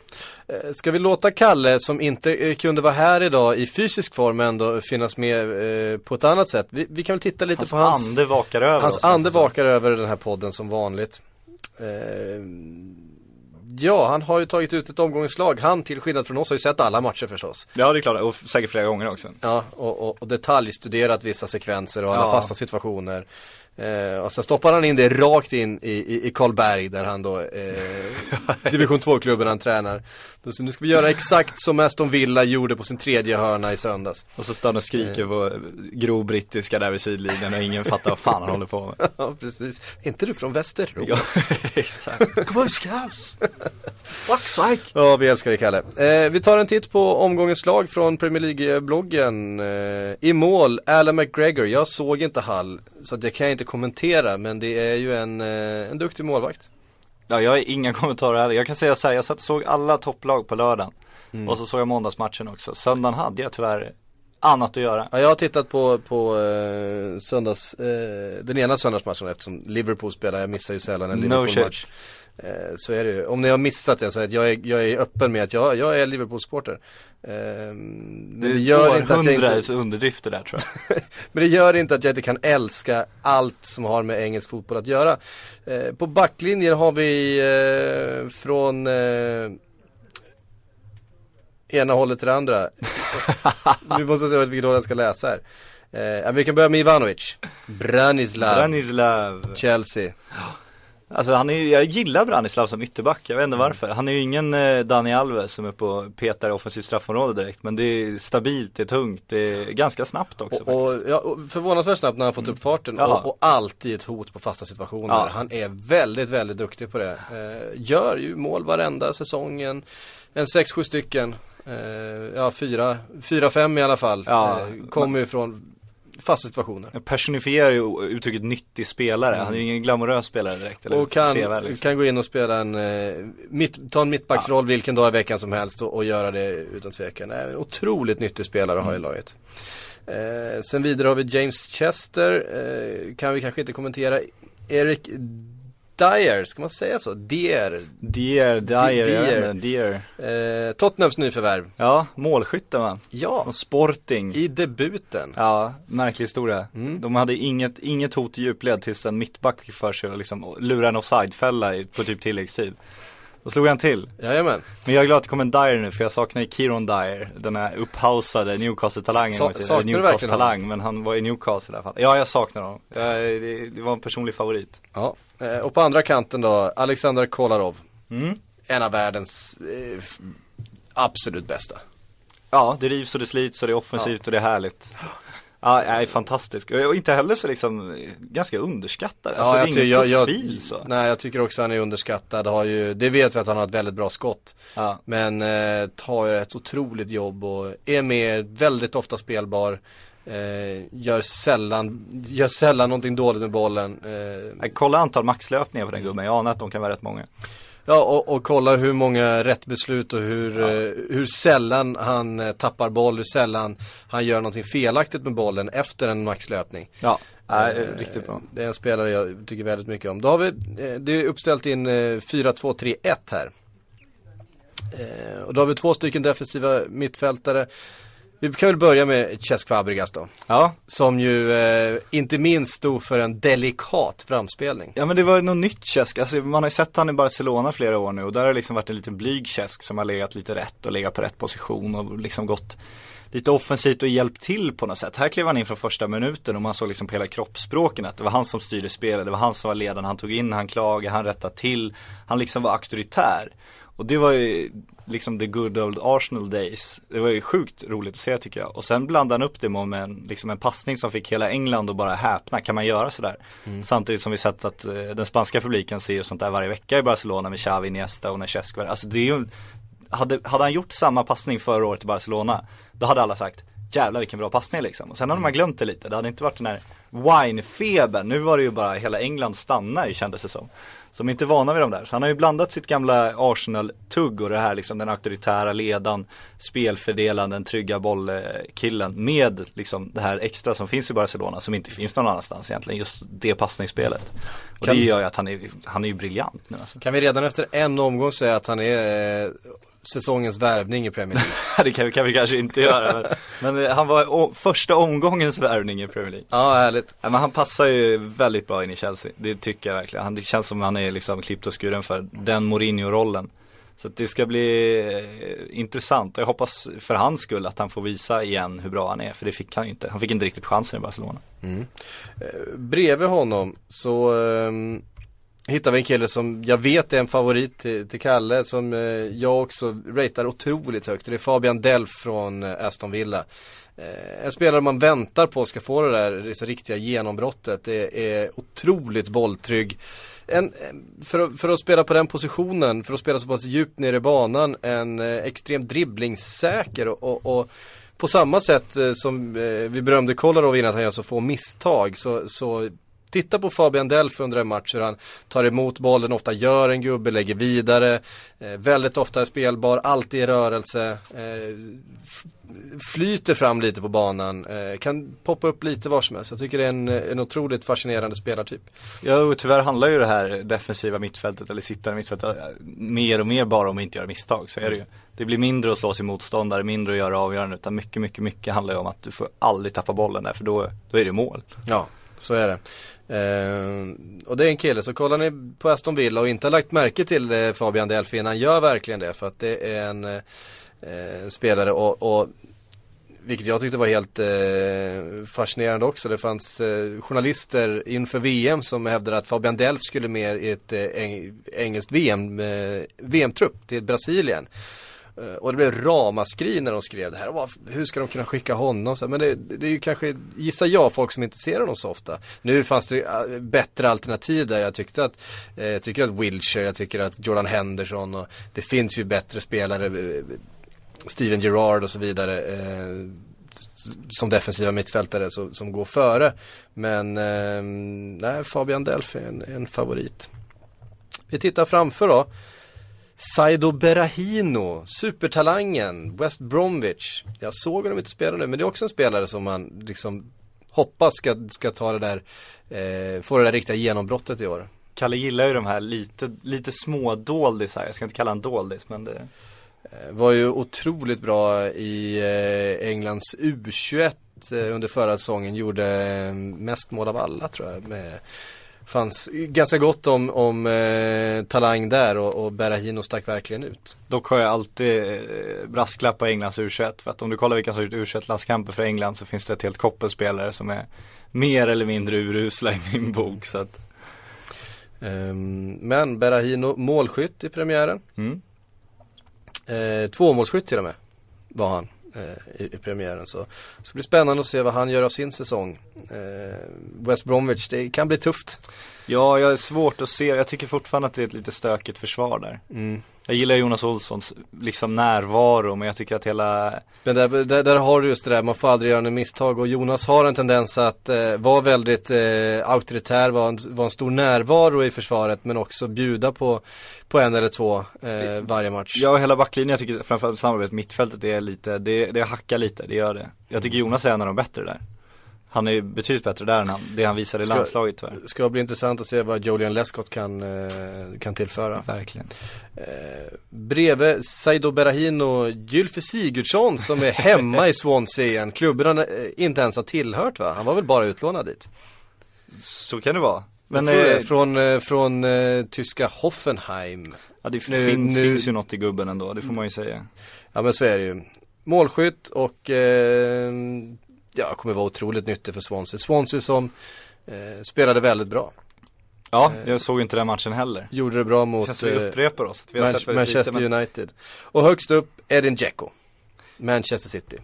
Eh, Ska vi låta Kalle som inte eh, kunde vara här idag i fysisk form ändå finnas med eh, på ett annat sätt? Vi, vi kan väl titta lite Hans på hans ande vakar över Hans oss. ande vakar över den här podden som vanligt. Ja, han har ju tagit ut ett omgångslag. Han till skillnad från oss har ju sett alla matcher förstås. Ja det är klart, och säkert flera gånger också. Ja, och, och, och detaljstuderat vissa sekvenser och alla Ja. fasta situationer. Eh, och sen stoppar han in det rakt in i, i, i Karlberg där han då, eh, [LAUGHS] division 2-klubben han tränar. Så nu ska vi göra exakt som Aston Villa gjorde på sin tredje hörna i söndags. Och så står han och skriker på grov brittiska där vid sidlinjen och ingen fattar vad fan han håller på med. [LAUGHS] Ja, precis. Är inte du från Västerås? Ja, [LAUGHS] exakt. Come on scouts! Fuck's sake! Ja, vi älskar dig Kalle. Eh, vi tar en titt på omgångens lag från Premier League-bloggen. Eh, I mål, Alan McGregor. Jag såg inte Hall, så det kan jag inte kommentera. Men det är ju en, eh, en duktig målvakt. Ja, jag har inga [LAUGHS] kommentarer heller. Jag kan säga så här, jag satt och såg alla topplag på lördagen. Och så såg jag måndagsmatchen också. Söndagen hade jag tyvärr annat att göra. Ja, jag har tittat på, på eh, söndags, eh, den ena söndagsmatchen eftersom Liverpool spelar. Jag missar ju sällan en No Liverpool-match. Eh, så är det ju. Om ni har missat det så det att jag är, jag är öppen med att jag, jag är Liverpool-supporter. Eh, men det gör inte att jag inte... underdrifter där tror jag. [LAUGHS] Men det gör inte att jag inte kan älska allt som har med engelsk fotboll att göra. Eh, på backlinjen har vi eh, från eh, ena hållet till det andra. [LAUGHS] nu måste se vilket håll jag ska läsa här. Eh, vi kan börja med Ivanovic. Branislav. Branislav. Chelsea. [GASPS] Alltså han är ju, jag gillar Branislav som ytterback, jag vet Mm. inte varför. Han är ju ingen eh, Dani Alves som är på petar i offensivt straffområde direkt. Men det är stabilt, det är tungt, det är ganska snabbt också Och, och, faktiskt. ja, och förvånansvärt snabbt när han fått upp farten och, och alltid ett hot på fasta situationer. Ja. Han är väldigt, väldigt duktig på det. Eh, gör ju mål varenda säsongen. En 6-7 stycken. Eh, ja, fyra, fyra, fem i alla fall. Ja. Eh, kommer ju från fasta situationer. Jag personifierar ju uttrycket nyttig spelare, han är ju ingen glamorös spelare direkt. Eller Mm. Och kan, sevärd, liksom. kan gå in och spela en, eh, mitt, ta en mittbacksroll vilken dag i veckan som helst och, och göra det utan tvekan. En otroligt nyttig spelare att ha i Mm. laget. Eh, sen vidare har vi James Chester, eh, kan vi kanske inte kommentera. Eric Dyer, ska man säga så? Dier. Dier, jag Dier. Dier. Eh, Tottenhams nyförvärv. Ja, målskytten va? Ja, Och Sporting. i debuten. Ja, märklig historia. Mm. De hade inget, inget hot i djupled tills en mittback fick för sig att liksom lura en offside-fälla på typ tilläggstid. Då slog han till. Jajamän. Men jag är glad att det kom en Dyer nu för jag saknar ju Kieron Dyer, den här upphausade Newcastle-talangen. Sa- saknar du verkligen Newcastle-talang, men han var i Newcastle i alla fall. Ja, jag saknar honom. Jag, det, det var en personlig favorit. Ja. Eh, och på andra kanten då, Alexander Kolarov. Mm. En av världens eh, absolut bästa. Ja, det rivs och det slits och det är offensivt och det är härligt. [GASPS] Ja, nej, fantastisk. Och inte heller så liksom, ganska underskattad. Alltså, är ty- ingen profil så. Nej, jag tycker också han är underskattad. Har ju, det vet vi att han har ett väldigt bra skott. Ja. Men eh, tar ju ett otroligt jobb och är med väldigt ofta spelbar. Eh, gör sällan, gör sällan någonting dåligt med bollen. Eh, Kolla antal maxlöpningar på den gubben, jag anar att de kan vara rätt många. Ja, och, och kolla hur många rätt beslut och hur, eh, hur sällan han eh, tappar boll, hur sällan han gör någonting felaktigt med bollen efter en maxlöpning. Ja, nej, Eh, riktigt bra. Det är en spelare jag tycker väldigt mycket om. Då har vi, eh, det är uppställt in eh, 4-2-3-1 här. Eh, Och då har vi två stycken defensiva mittfältare. Vi kan väl börja med Cesc Fabregas då. Ja, Som ju eh, inte minst stod för en delikat framspelning. Ja men det var något nytt Cesc, alltså man har ju sett han i Barcelona flera år nu och där har det liksom varit en liten blyg Cesc som har legat lite rätt och legat på rätt position och liksom gått lite offensivt och hjälpt till på något sätt. Här klev han in från första minuten och man såg liksom på hela kroppsspråken att det var han som styrde spelet, det var han som var ledaren, han tog in, han klagade, han rättade till, han liksom var auktoritär. Och det var ju liksom the good old Arsenal days. Det var ju sjukt roligt att se tycker jag. Och sen blandade han upp det med en, liksom en passning som fick hela England att bara häpna. Kan man göra sådär? Samtidigt som vi sett att eh, den spanska publiken ser ju sånt där varje vecka i Barcelona med Xavi, Iniesta och Nechesk. Alltså det är ju, hade, hade han gjort samma passning förra året i Barcelona, då hade alla sagt Jävlar vilken bra passning liksom. Och sen hade man glömt det lite. Det hade inte varit den här wine-febern. Nu var det ju bara hela England stanna i kändes det som. Som inte är vana vid de där. Så han har ju blandat sitt gamla Arsenal-tugg och det här liksom den auktoritära ledan, spelfördelaren, den trygga bollkillen med liksom det här extra som finns i Barcelona som inte finns någon annanstans egentligen. Just det passningsspelet. Och Kan- det gör ju att han är, han är ju briljant nu alltså. Kan vi redan efter en omgång säga att han är eh, säsongens värvning i Premier League? [LAUGHS] det kan vi, kan vi kanske inte göra. Men, men eh, han var å, första omgångens värvning i Premier League. ja, härligt. Ja, men han passar ju väldigt bra in i Chelsea. Det tycker jag verkligen. Han, det känns som han är liksom klippt och skuren för den Mourinho-rollen. Så det ska bli eh, intressant. Jag hoppas för hans skull att han får visa igen hur bra han är. För det fick han ju inte. Han fick inte riktigt chansen i Barcelona. Bredvid honom så ehm, hittar vi en kille som jag vet är en favorit till, till Kalle som eh, jag också ratear otroligt högt. Det är Fabian Delf från eh, Aston Villa. Eh, en spelare man väntar på ska få det där det riktiga genombrottet. Det är otroligt bolltrygg. En, eh, för, att, för att spela på den positionen, för att spela så pass djupt ner i banan, en eh, extremt dribblingssäker och, och, och på samma sätt eh, som eh, vi berömde Kolarov innan att han gör så få misstag så, så Titta på Fabian Delf under en match hur han tar emot bollen, ofta gör en gubbe, lägger vidare. Eh, väldigt ofta är spelbar, alltid i rörelse. Eh, flyter fram lite på banan, eh, kan poppa upp lite var som helst. Jag tycker det är en, en otroligt fascinerande spelartyp. Ja, och tyvärr handlar ju det här defensiva mittfältet eller sittande mittfältet mer och mer bara om att inte göra misstag. Så är det ju. Det blir mindre att slå sin motståndare, mindre att göra avgörande. Utan mycket, mycket, mycket handlar ju om att du får aldrig tappa bollen där för då, då är det mål. Ja, så är det. Eh, och det är en kille, så kollar ni på Aston Villa och inte har lagt märke till eh, Fabian Delfin, han gör verkligen det för att det är en eh, spelare och, och vilket jag tyckte var helt eh, fascinerande också. Det fanns eh, journalister inför VM som hävdade att Fabian Delf skulle med i ett eh, engelskt VM, eh, VM-trupp till Brasilien. Eh, och det blev ramaskri när de skrev det här. Bara, Hur ska de kunna skicka honom? Så här, Men det, det är ju kanske, gissar jag, folk som inte ser honom så ofta. Nu fanns det eh, bättre alternativ där. Jag tyckte att, eh, jag tycker att Wilshire, jag tycker att Jordan Henderson och det finns ju bättre spelare. Eh, Steven Gerrard och så vidare. Eh, som defensiva mittfältare så, som går före. Men eh, nej, Fabian Delph är en, en favorit. Vi tittar framför då. Saido Berahino, supertalangen, West Bromwich. Jag såg honom inte spela nu, men det är också en spelare som man liksom hoppas ska, ska ta det där, eh, få det där riktiga genombrottet i år. Kalle gillar ju de här lite, lite små doldisar. Jag ska inte kalla han doldis men det Eh, Var ju otroligt bra i eh, Englands U21 eh, under förra säsongen. Gjorde mest mål av alla tror jag. Med, fanns ganska gott om, om eh, talang där och, och Berahino stack verkligen ut. Dock har jag alltid eh, brasklapp på Englands U21 för att om du kollar vilka som gjort U21-landskamper för England så finns det ett helt koppel spelare som är mer eller mindre urusla i min bok så att Ehm, men Berahino målskytt i premiären. mm. Eh, tvåmålsskytt till och med var han eh, i, i premiären. Så, så det blir spännande att se vad han gör av sin säsong. Eh, West Bromwich, det kan bli tufft. Ja, jag är svårt att se, jag tycker fortfarande att det är ett lite stökigt försvar där. Mm. Jag gillar Jonas Olssons liksom närvaro men jag tycker att hela Men där, där, där har du just det där, man får aldrig göra något misstag och Jonas har en tendens att eh, vara väldigt eh, auktoritär, vara en, var en stor närvaro i försvaret men också bjuda på, på en eller två eh, varje match. Ja, hela backlinjen, jag tycker framförallt samarbetet mittfältet är lite, det, det hackar lite, det gör det. Jag tycker Jonas är en av de bättre där. Han är betydligt bättre där än han, det han visade i Ska- landslaget tyvärr. Ska bli intressant att se vad Julian Lescott kan, eh, kan tillföra. Verkligen. Eh, bredvid Saido Berahino och Gylfe Sigurdsson som är hemma i Swansea igen. Klubben han eh, inte ens har tillhört va? Han var väl bara utlånad dit. Så kan det vara. Men Men eh, från, eh, från eh, tyska Hoffenheim. ja, det nu- fin, nu- finns ju något i gubben ändå, det får man ju säga. Ja men så är det ju. Målskytt och eh, ja, kommer vara otroligt nyttig för Swansea. Swansea som eh, spelade väldigt bra. Ja, jag såg inte den matchen heller. Gjorde det bra mot känns vi eh, upprepar oss, vi Man- Manchester lite, men... United. Och högst upp Edin Dzeko. Manchester City.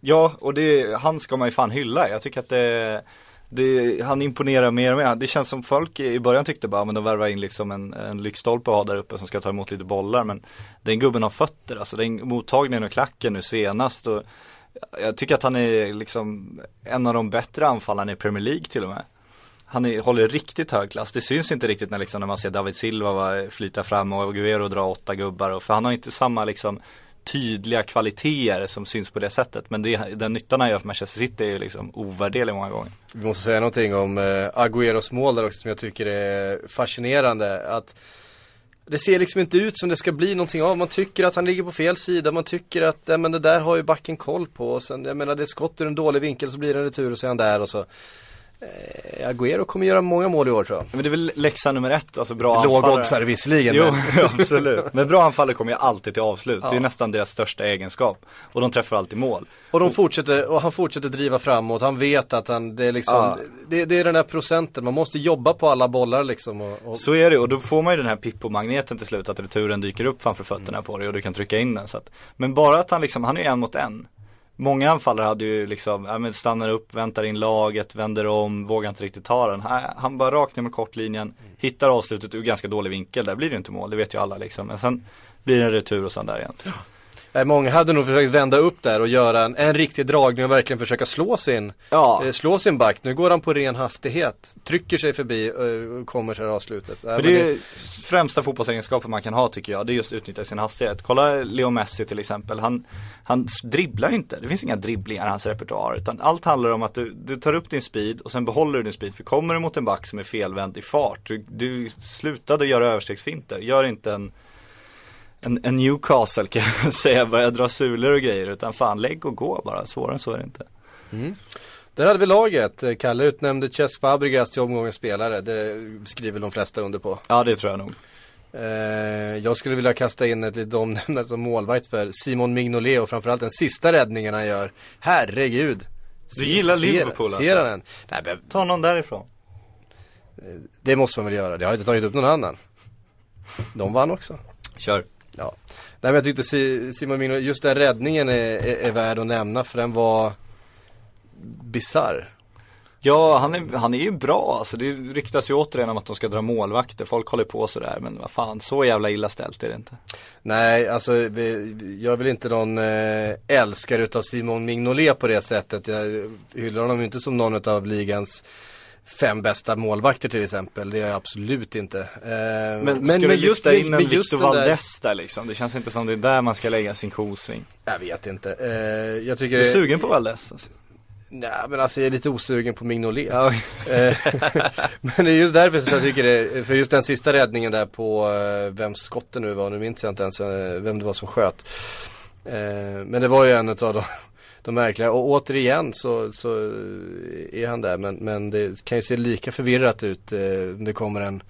Ja, och det, han ska man ju fan hylla. Jag tycker att det, det, han imponerar mer och mer. Det känns som folk i början tyckte bara, men de värvar in liksom en, en lyktstolpe att ha där uppe som ska ta emot lite bollar. Men den gubben har fötter, alltså den mottagningen och klacken nu senast. Och jag tycker att han är liksom en av de bättre anfallarna i Premier League till och med. Han är, håller riktigt hög klass. Det syns inte riktigt när, liksom, när man ser David Silva flyta fram och Aguero dra åtta gubbar. Och, för han har inte samma liksom tydliga kvaliteter som syns på det sättet. Men det, den nyttan han gör för Manchester City är ju liksom ovärderlig många gånger. Vi måste säga någonting om eh, Agüeros mål där också som jag tycker är fascinerande. Att det ser liksom inte ut som det ska bli någonting av. Man tycker att han ligger på fel sida. Man tycker att ja, men det där har ju backen koll på. Och sen, jag menar det är skott ur en dålig vinkel så blir det en retur och så är han där och så. Eh, Agüero kommer göra många mål i år tror jag. Men det är väl läxa nummer ett, alltså bra Låg anfallare. oddsare visserligen. Jo, men- [LAUGHS] absolut. Men bra anfallare kommer ju alltid till avslut. Det är Ja. nästan deras största egenskap. Och de träffar alltid mål. Och de fortsätter, och han fortsätter driva framåt. Han vet att han, det är liksom, Ja. det, det är den där procenten. Man måste jobba på alla bollar liksom. Och, och Så är det och då får man ju den här Pippo-magneten till slut att returen dyker upp framför fötterna på dig och du kan trycka in den. Så att, men bara att han liksom, han är en mot en. Många anfallare hade ju liksom, ja men stannar upp, väntar in laget, vänder om, vågar inte riktigt ta den. Han, bara rakt ner med kortlinjen, hittar avslutet ur ganska dålig vinkel, där blir det inte mål, det vet ju alla liksom. Men sen blir det en retur och sen där igen. Nej, många hade nog försökt vända upp där och göra en, en riktig dragning och verkligen försöka slå sin, Ja. eh, slå sin back. Nu går han på ren hastighet, trycker sig förbi eh, och kommer till avslutet. Nej, Men det är främsta fotbollsegenskapen man kan ha tycker jag, det är just att utnyttja sin hastighet. Kolla Leo Messi till exempel, han, han dribblar inte, det finns inga dribblingar i hans repertoar. Utan allt handlar om att du, du tar upp din speed och sen behåller du din speed. För kommer du mot en back som är felvänd i fart, du, du slutade göra överstegsfinter, gör inte en en, en Newcastle kan jag [LAUGHS] säga, börja dra sulor och grejer utan fan lägg och gå bara, svårare än så är det inte. Där hade vi laget. Eh, Kalle utnämnde Cesc Fabregas till omgångens spelare. Det skriver de flesta under på. Ja det tror jag nog. Eh, jag skulle vilja kasta in ett litet omnämnande som målvakt för Simon Mignolet och framförallt den sista räddningen han gör. Herregud. Du gillar Ser- Liverpool alltså? Ser han den? Nej men Ta någon därifrån. det måste man väl göra. Det har inte tagit upp någon annan. De vann också. Kör. Ja. Nej men jag tyckte Si- Simon Mignolet, just den räddningen är, är, är värd att nämna för den var bizarr. Ja, han är, han är ju bra alltså. Det ryktas ju återigen om att de ska dra målvakter. Folk håller på sådär, men vad fan, så jävla illa ställt är det inte. Nej, alltså jag är väl inte någon eh, älskare utav Simon Mignolet på det sättet. Jag hyllar honom ju inte som någon av ligans fem bästa målvakter till exempel. Det är jag absolut inte. Eh, Men, ska du lyfta in en men just Victor den där- Valdes där liksom? Det känns inte som det är där man ska lägga sin kosing. Jag vet inte. Eh, jag tycker Är du det- sugen på Valdes? Alltså? Nej men alltså jag är lite osugen på Mignolet. Ja, Eh, [LAUGHS] men det är just därför som jag tycker det, för just den sista räddningen där på eh, vems skott det nu var, nu minns jag inte ens eh, vem det var som sköt. Men det var ju en av de, de märkliga, och återigen så, så är han där men, men det kan ju se lika förvirrat ut. Eh, det kommer en,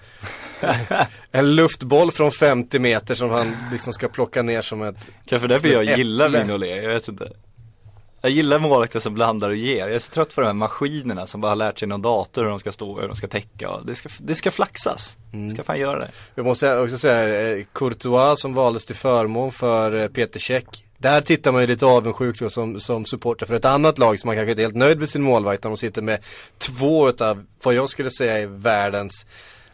[LAUGHS] en luftboll från 50 meter som han liksom ska plocka ner som ett Kanske därför jag gillar äpple. Mignolet, jag vet inte. Jag gillar målvakter som blandar och ger. Jag är så trött på de här maskinerna som bara har lärt sig någon dator hur de ska stå och hur de ska täcka. Det ska, det ska flaxas. Det ska fan göra det. Jag måste också säga, eh, Courtois som valdes till förmån för eh, Peter Käck. Där tittar man ju lite avundsjukt då som, som supporter för ett annat lag som man kanske inte är helt nöjd med sin målvakt när de sitter med två utav vad jag skulle säga är världens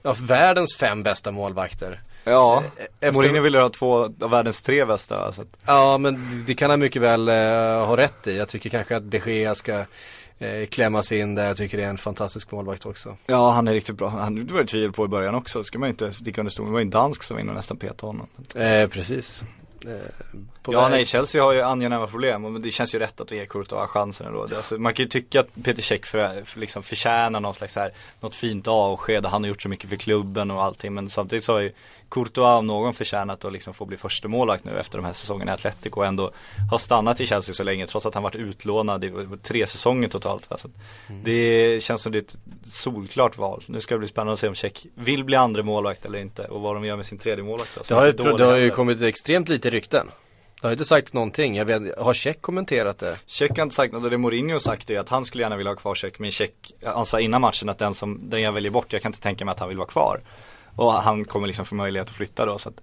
ja, världens fem bästa målvakter. Ja, Efter- Mourinho ville ha två av världens tre bästa. Så att, Ja men det kan han mycket väl eh, ha rätt i. Jag tycker kanske att de Gea ska eh, klämmas in där. Jag tycker det är en fantastisk målvakt också. ja, han är riktigt bra. Han, var det tvivel på i början också. Ska man ju inte sticka under stolen. Det var ju en dansk som var inne och nästan petade honom. Eh, precis. Eh, Ja väg- nej, Chelsea har ju angenäma problem men det känns ju rätt att ge Courtois chansen ändå. Alltså, man kan ju tycka att Peter Cech för, för liksom förtjänar någon slags här, något fint avsked och han har gjort så mycket för klubben och allting men samtidigt så har ju Courtois om någon förtjänat att liksom få bli första målvakt nu efter de här säsongerna i Atletico och ändå har stannat i Chelsea så länge trots att han varit utlånad i tre säsonger totalt. Va? Så att Det känns som det är ett solklart val. Nu ska det bli spännande att se om Cech vill bli andra målvakt eller inte och vad de gör med sin tredje målvakt. som Det har, ju, det har ju kommit extremt lite rykten. Det har inte sagt någonting. Jag vet, har Check kommenterat det? Check har inte sagt något det Mourinho sagt är att han skulle gärna vilja ha kvar Check men Check, han sa innan matchen att den som, den jag väljer bort, jag kan inte tänka mig att han vill vara kvar. Och han kommer liksom få möjlighet att flytta då så att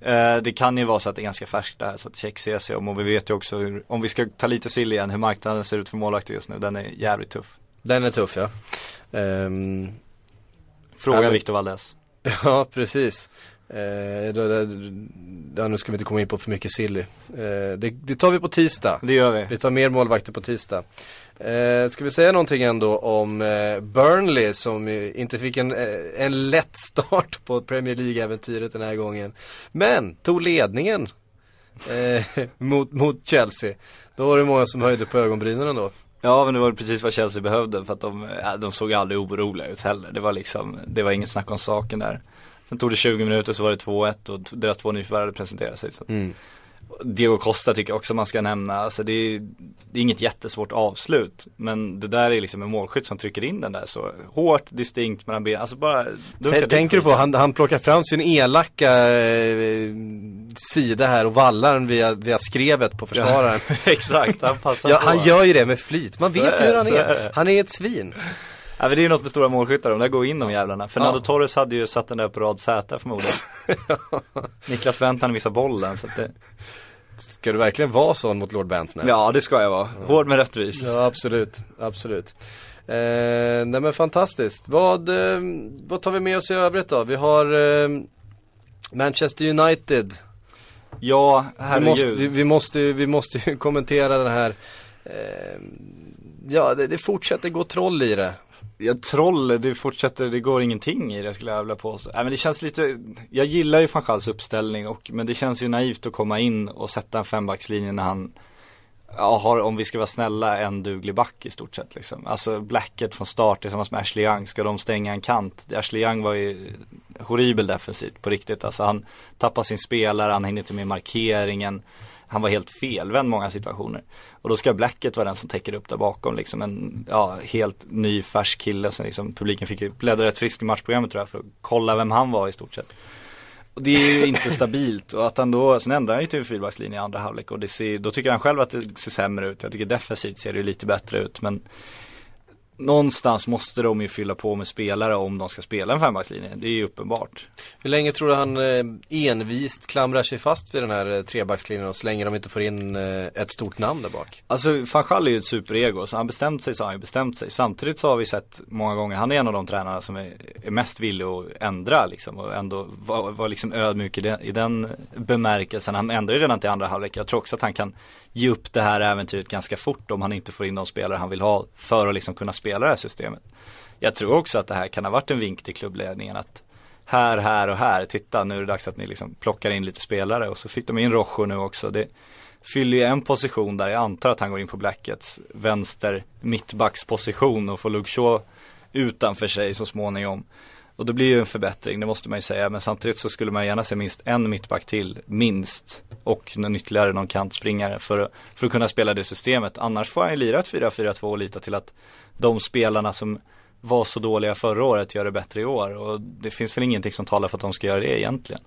eh, Det kan ju vara så att det är ganska färskt där så att Check ser sig om och vi vet ju också hur, om vi ska ta lite sill igen, hur marknaden ser ut för målvakter just nu, den är jävligt tuff. Den är tuff ja. Ehm, Fråga Ja, men- Victor Valdes. [LAUGHS] ja precis. Eh, då, då, ja, nu ska vi inte komma in på för mycket silly. Eh, det, det tar vi på tisdag. Det gör vi. Vi tar mer målvakter på tisdag. Eh, ska vi säga någonting ändå om eh, Burnley som inte fick en, eh, en lätt start på Premier League-äventyret den här gången. Men tog ledningen eh, [LAUGHS] mot, mot Chelsea. Då var det många som höjde på ögonbrynen ändå. Ja men det var precis vad Chelsea behövde för att de, äh, de såg aldrig oroliga ut heller. Det var liksom, det var inget snack om saken där. Sen tog det 20 minuter så var det 2-1 och deras två nyförvärvade presenterade sig. Så. Mm. Diego Costa tycker jag också man ska nämna. Alltså det är, det är inget jättesvårt avslut. Men det där är liksom en målskytt som trycker in den där så hårt, distinkt mellan benen. Alltså bara dit Tänker du på, han, han plockar fram sin elaka eh, sida här och vallar den via, via skrevet på försvararen. [LAUGHS] Exakt, han passar Ja, på. han gör ju det med flit. Man Så vet ju hur han är är. Han är ett svin. Ja men det är ju något med stora målskyttar, de där går in de jävlarna. Fernando Ja. Torres hade ju satt den där på rad Z förmodligen. [LAUGHS] Niklas Bentan missade bollen så att det, Ska du verkligen vara sån mot Lord Bentner? ja det ska jag vara. Hård men rättvis. Ja, absolut, absolut. Eh, nej men fantastiskt. Vad, eh, vad tar vi med oss i övrigt då? Vi har eh, Manchester United. Ja, Vi herregud. måste, vi, vi, måste, vi måste ju [LAUGHS] kommentera den här eh, Ja, det, det fortsätter gå troll i det. Ja, troll, det fortsätter, det går ingenting i det skulle jag vilja påstå. Nej men det känns lite, jag gillar ju van uppställning och, men det känns ju naivt att komma in och sätta en fembackslinje när han Ja, har, om vi ska vara snälla, en duglig back i stort sett liksom. Alltså Blackett från start tillsammans med Ashley Young, ska de stänga en kant? Ashley Young var ju horribel defensivt på riktigt. Alltså han tappar sin spelare, han hinner inte med markeringen. Han var helt felvänd många situationer. Och då ska Blackett vara den som täcker upp där bakom liksom en, ja, helt ny färsk kille som liksom publiken fick bläddra ett friskt i matchprogrammet tror jag för att kolla vem han var i stort sett. Och det är ju inte [LAUGHS] stabilt och att han då, sen ändrar han ju till fyrbackslinje i andra halvlek och det ser, då tycker han själv att det ser sämre ut. Jag tycker defensivt ser det lite bättre ut men Någonstans måste de ju fylla på med spelare om de ska spela en fembackslinje. Det är ju uppenbart. Hur länge tror du han eh, envist klamrar sig fast vid den här eh, trebackslinjen och så länge de inte får in eh, ett stort namn där bak? Alltså van Schall är ju ett superego, så han bestämt sig så har han ju bestämt sig. Samtidigt så har vi sett många gånger, han är en av de tränarna som är, är mest villig att ändra liksom och ändå vara var liksom ödmjuk i den, i den bemärkelsen. Han ändrar ju redan till andra halvlek. Jag tror också att han kan ge upp det här äventyret ganska fort om han inte får in de spelare han vill ha för att liksom kunna spela det här systemet. Jag tror också att det här kan ha varit en vink till klubbledningen att här, här och här, titta nu är det dags att ni liksom plockar in lite spelare och så fick de in Rojo nu också. Det fyller ju en position där jag antar att han går in på Blackets vänster mittbacksposition och får Luke Shaw utanför sig så småningom. Och det blir ju en förbättring, det måste man ju säga. Men samtidigt så skulle man gärna se minst en mittback till, minst. Och någon ytterligare någon kantspringare för, för att kunna spela det systemet. Annars får han ju lira ett 4-4-2 och lita till att de spelarna som var så dåliga förra året gör det bättre i år. Och det finns väl ingenting som talar för att de ska göra det egentligen.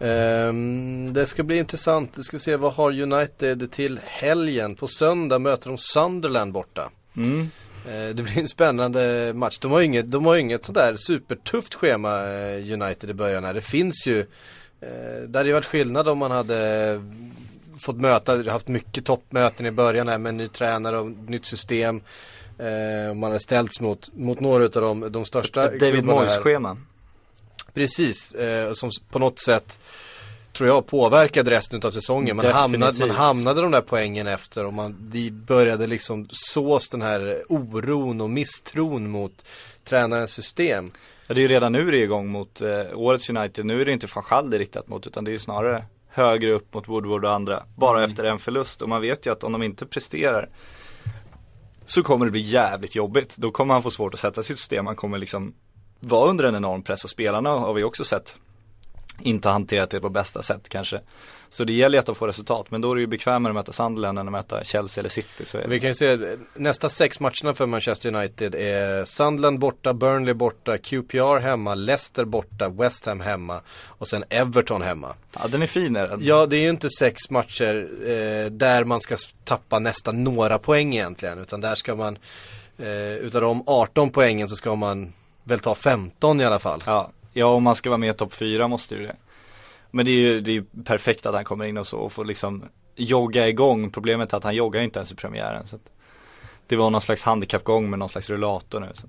Ehm, det ska bli intressant. Du ska se vad har United till helgen. På söndag möter de Sunderland borta. Mm. Eh, det blir en spännande match. De har ju inget, de har inget sådär supertufft schema eh, United i början här. Det finns ju, eh, det hade ju varit skillnad om man hade fått möta, haft mycket toppmöten i början här med en ny tränare och nytt system. Eh, man hade ställts mot, mot några av de, de största David klubbarna här. Moyes-schema. Precis, som på något sätt tror jag påverkade resten av säsongen. Man hamnade, man hamnade de där poängen efter och man, de började liksom sås den här oron och misstron mot tränarens system. Ja, det är ju redan nu det är igång mot eh, årets United. Nu är det inte van Schall det är riktat mot utan det är ju snarare högre upp mot Woodward och andra. Bara efter en förlust och man vet ju att om de inte presterar så kommer det bli jävligt jobbigt. Då kommer han få svårt att sätta sitt system. Han kommer liksom vara under en enorm press och spelarna har vi också sett inte hanterat det på bästa sätt kanske. Så det gäller ju att de får resultat, men då är det ju bekvämare att möta Sunderland än att möta Chelsea eller City. Så. Vi kan ju se nästa sex matcherna för Manchester United är Sunderland borta, Burnley borta, QPR hemma, Leicester borta, West Ham hemma och sen Everton hemma. Ja, den är fin är den. Ja, det är ju inte sex matcher eh, där man ska tappa nästan några poäng egentligen. Utan där ska man, eh, utav de 18 poängen så ska man väl ta 15 i alla fall. Ja, ja om man ska vara med i topp 4 måste ju det. Men det är ju det är perfekt att han kommer in och så och får liksom jogga igång. Problemet är att han joggar inte ens i premiären. Så att det var någon slags handikappgång med någon slags rullator nu. Så.